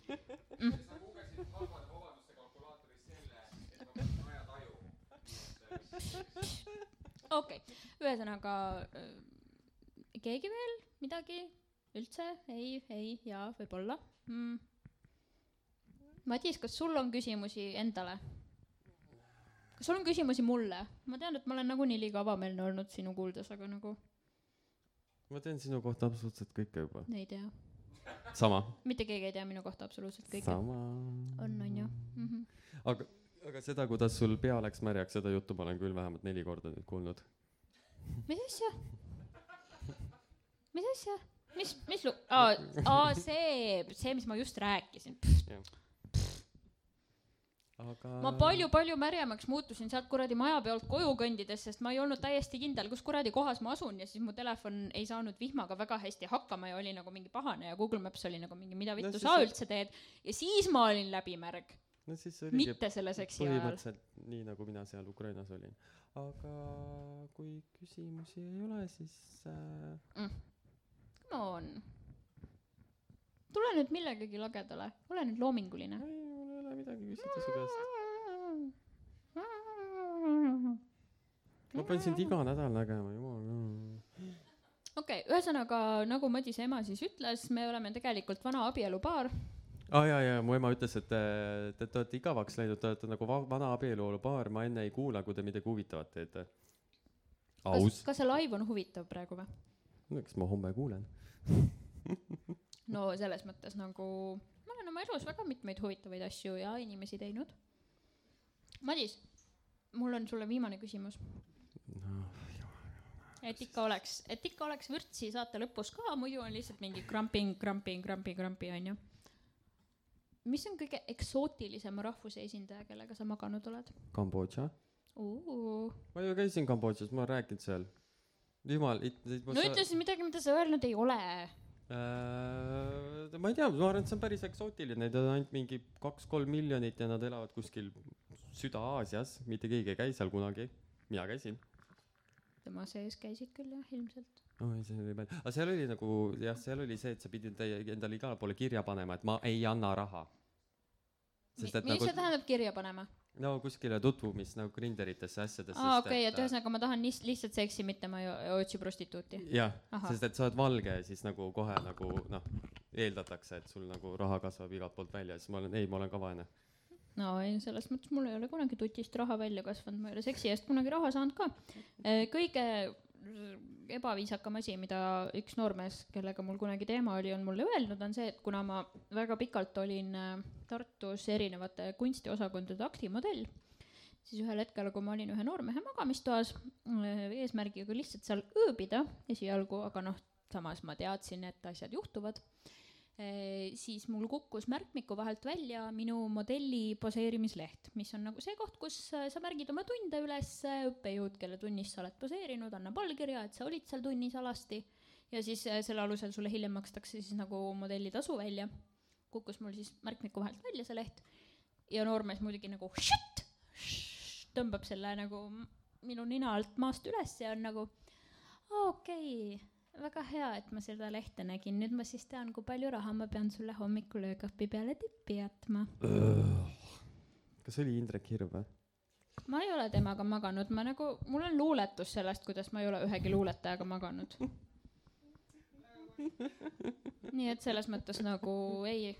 okei, ühesõnaga äh, keegi veel midagi üldse ei, ei ja võib-olla mm.. Madis, kas sul on küsimusi endale? kas sul on küsimusi mulle? ma tean, et ma olen nagunii liiga avameelne olnud sinu kuuldes, aga nagu ma tean sinu kohta absoluutselt kõike juba. ei tea. sama. mitte keegi ei tea minu kohta absoluutselt kõike. sama. on, on ju mm. -hmm. aga, aga seda, kuidas sul pea läks märjaks, seda juttu ma olen küll vähemalt neli korda nüüd kuulnud. mis asja? mis asja? mis, mis lu-, aa, aa see, see, mis ma just rääkisin. Aga ma palju-palju märjemaks muutusin sealt kuradi maja pealt koju kõndides, sest ma ei olnud täiesti kindel, kus kuradi kohas ma asun ja siis mu telefon ei saanud vihmaga väga hästi hakkama ja oli nagu mingi pahane ja Google Maps oli nagu mingi, mida No vittu siis sa üldse teed. ja siis ma olin läbimärg, no siis oligi mitte selle seksi ajal. põhimõtteliselt nii, nagu mina seal Ukrainas olin. aga kui küsimusi ei ole, siis äh, Come on. tule nüüd millegagi lagedale, ole nüüd loominguline. ei ole midagi küsida su käest. ma pean sind iga nädal nägema, jumal. okei, ühesõnaga nagu Madise ema siis ütles, me oleme tegelikult vana abielupaar. aa ah, jaa, jaa, mu ema ütles, et te, te, te olete igavaks läinud, te olete nagu va- vana abielupaar, ma enne ei kuula, kui te midagi huvitavat teete. kas kas see live on huvitav praegu või? eks ma homme kuulen. no selles mõttes nagu oma elus väga mitmeid huvitavaid asju ja inimesi teinud. Madis, mul on sulle viimane küsimus. et ikka oleks, et ikka oleks vürtsi saate lõpus ka, muidu on lihtsalt mingi kramping, kramping, krampi, krampi onju. mis on kõige eksootilisema rahvuse esindaja, kellega sa maganud oled? Kambodža. no ma ju käisin Kambodžas, ma olen rääkinud seal. jumal, ütle siis midagi, mida sa öelnud ei ole. Äh, ma ei tea, ma arvan, et see on päris eksootiline, neid on ainult mingi kaks-kolm miljonit ja nad elavad kuskil Süda-Aasias, mitte keegi ei käi seal kunagi. mina käisin. tema sees käisid küll jah, ilmselt. oi, see oli päris, aga seal oli nagu jah, seal oli see, et sa pidid endale igale poole kirja panema, et ma ei anna raha. sest et mis nagu see tähendab kirja panema? No kuskile tutvumis nagu Grinderitesse asjadesse. aa, okei, et ühesõnaga ma tahan lihtsalt seksi, mitte ma ei otsi prostituuti. jah, sest et sa oled valge siis nagu kohe nagu noh, eeldatakse, et sul nagu raha kasvab igalt poolt välja, siis ma olen, ei, ma olen ka vaene. no ei, selles mõttes mul ei ole kunagi tutist raha välja kasvanud, ma ei ole seksi eest kunagi raha saanud ka. kõige ebaviisakam asi, mida üks noormees, kellega mul kunagi teema oli, on mulle öelnud, on see, et kuna ma väga pikalt olin äh, Tartus erinevate kunstiosakondade aktimodell, siis ühel hetkel, kui ma olin ühe noormehe magamistoas äh, eesmärgiga lihtsalt seal ööbida esialgu, aga noh, samas ma teadsin, et asjad juhtuvad Eh, siis mul kukkus märkmiku vahelt välja minu modelli poseerimisleht, mis on nagu see koht, kus äh, sa märgid oma tunde üles, õppejõud, kelle tunnis sa oled poseerinud, annab allkirja, et sa olid seal tunnis alasti ja siis äh, selle alusel sulle hiljem makstakse siis nagu modellitasu välja. Kukkus mul siis märkmiku vahelt välja see leht ja noormees muidugi nagu šut, tõmbab selle nagu minu nina alt maast üles ja on nagu okei okay,, väga hea, et ma seda lehte nägin, nüüd ma siis tean, kui palju raha ma pean sulle hommikul öökapi peale tippi jätma. kas see oli Indrek Hirv või? ma ei ole temaga maganud, ma nagu, mul on luuletus sellest, kuidas ma ei ole ühegi luuletajaga maganud. nii et selles mõttes nagu ei,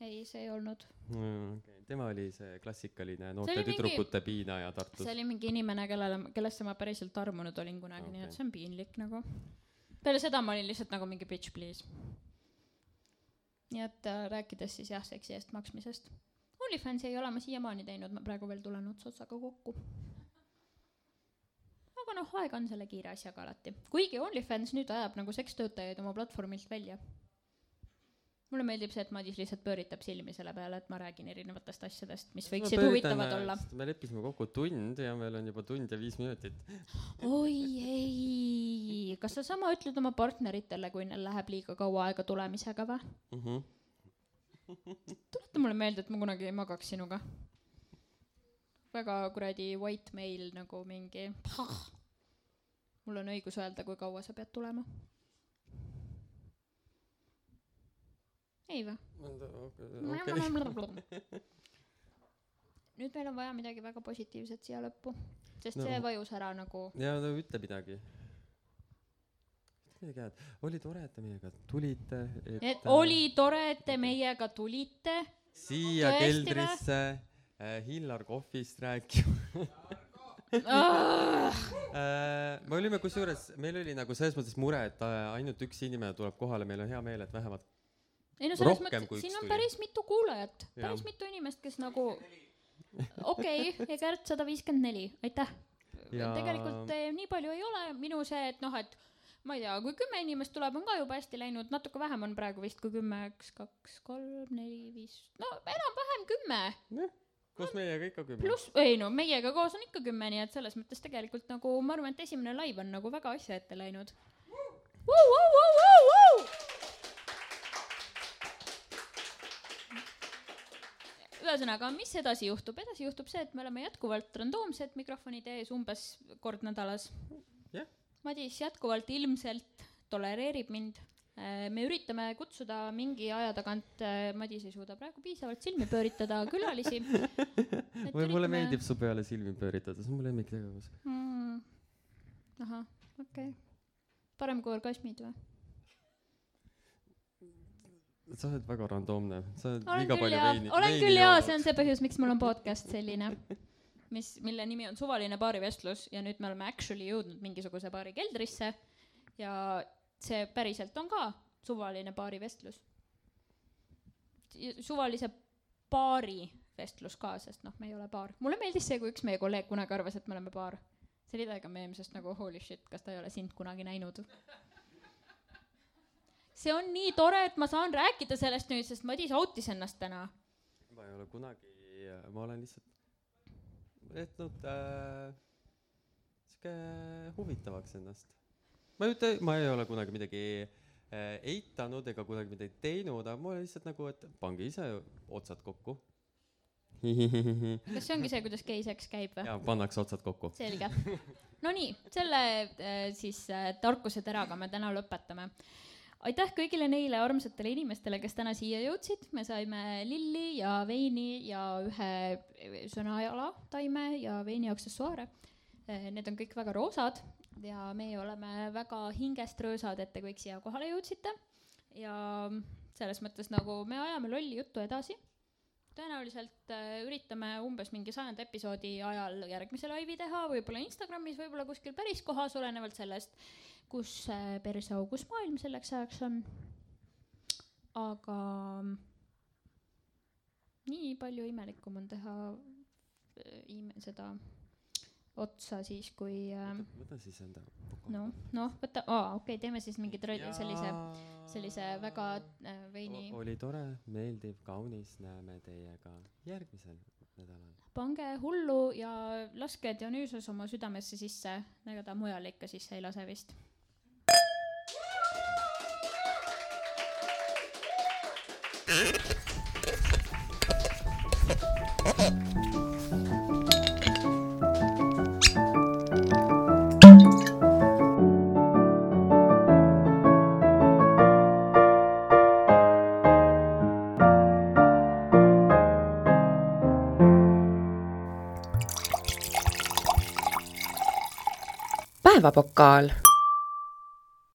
ei, see ei olnud. Okay. tema oli see klassikaline noorte mingi- tüdrukute piinaja Tartus see. oli mingi inimene, kellele, kellesse ma päriselt armunud olin kunagi okay., nii et see on piinlik nagu. peale seda ma olin lihtsalt nagu mingi bitch please. nii et äh, rääkides siis jah, seksi eest maksmisest. OnlyFansi ei ole ma siiamaani teinud, ma praegu veel tulen ots otsaga kokku. Aga noh, aeg on selle kiire asjaga alati, kuigi OnlyFans nüüd ajab nagu sekstöötajaid oma platvormilt välja. mulle meeldib see, et Madis lihtsalt pööritab silmi selle peale, et ma räägin erinevatest asjadest, mis võiksid huvitavad olla. me leppisime kokku tund ja meil on juba tund ja viis minutit. oi ei, kas sa sama ütled oma partneritele, kui neil läheb liiga kaua aega tulemisega või? Mm -hmm. tuleta mulle meelde, et ma kunagi ei magaks sinuga. väga kuradi white male nagu mingi. Mul on õigus öelda, kui kaua sa pead tulema. ei okei, nüüd meil on vaja midagi väga positiivset siia lõppu, sest No. see vajus ära nagu ja no ütle midagi. midagi head, oli tore, et te meiega tulite. et oli tore, et te meiega tulite. siia keldrisse äh, Hillar kohvist rääkima äh. me olime kusjuures, meil oli nagu selles mõttes mure, et äh, ainult üks inimene tuleb kohale, meil on hea meel, et vähemalt ei no selles mõttes, siin on tuli. päris mitu kuulajat, päris mitu inimest, kes nagu okei okay,, Egert sada viiskümmend neli, aitäh ja... Ja-. tegelikult eh, nii palju ei ole, minu see, et noh, et ma ei tea, kui kümme inimest tuleb, on ka juba hästi läinud, natuke vähem on praegu vist kui kümme, üks, kaks, kolm, neli, viis, no enam-vähem kümme, koos meiega ikka kümme. pluss, ei no meiega koos on ikka kümme, nii et selles mõttes tegelikult nagu ma arvan, et esimene live on nagu väga asja ette läinud. ühesõnaga, mis edasi juhtub, edasi juhtub see, et me oleme jätkuvalt randoomsed mikrofonide ees umbes kord nädalas Jah.. Madis jätkuvalt ilmselt tolereerib mind. Me üritame kutsuda mingi aja tagant, Madis ei suuda praegu piisavalt silmi pööritada külalisi. või mulle meeldib su peale silmi pööritada, see on mu lemmiktegevus. mm.. ahah, okei okay.. parem kui orgasmid või? sa oled väga randoomne, sa oled olen liiga palju jaa, veini. olen küll jaa, see on see põhjus, miks mul on podcast selline, mis, mille nimi on suvaline baarivestlus ja nüüd me oleme actually jõudnud mingisuguse baari keldrisse ja see päriselt on ka suvaline baarivestlus. suvalise baari vestlus ka, sest noh, me ei ole baar. mulle meeldis see, kui üks meie kolleeg kunagi arvas, et me oleme baar. see oli täiega meem, sest nagu holy shit, kas ta ei ole sind kunagi näinud? see on nii tore, et ma saan rääkida sellest nüüd, sest Madis outis ennast täna. ma ei ole kunagi, ma olen lihtsalt jätnud äh, sihuke huvitavaks ennast. Ma ei ütle, ma ei ole kunagi midagi äh, eitanud ega kunagi midagi teinud, aga ma olen lihtsalt nagu, et pange ise otsad kokku. kas see ongi see, kuidas geiseks käib või? ja pannakse otsad kokku. selge. Nonii, selle äh, siis äh, tarkuse teraga me täna lõpetame. aitäh kõigile neile armsatele inimestele, kes täna siia jõudsid, me saime lilli ja veini ja ühe sõnajala taime ja veini aksessuaare. Need on kõik väga roosad ja meie oleme väga hingest rõõsad, et te kõik siia kohale jõudsite. ja selles mõttes nagu me ajame lolli juttu edasi tõenäoliselt äh, üritame umbes mingi sajanda episoodi ajal järgmise laivi teha, võib-olla Instagramis, võib-olla kuskil päris kohas, olenevalt sellest, kus äh, perseaugus maailm selleks ajaks on. aga nii palju imelikum on teha äh, seda otsa siis, kui äh, võta siis enda. noh, noh, võta, aa okei okay,, teeme siis mingi tra- sellise, sellise väga äh, veini, oli tore, meeldiv, kaunis, näeme teiega järgmisel nädalal. pange hullu ja laske Dionüüsos oma südamesse sisse, ega ta mujale ikka sisse ei lase vist. Päevapokaal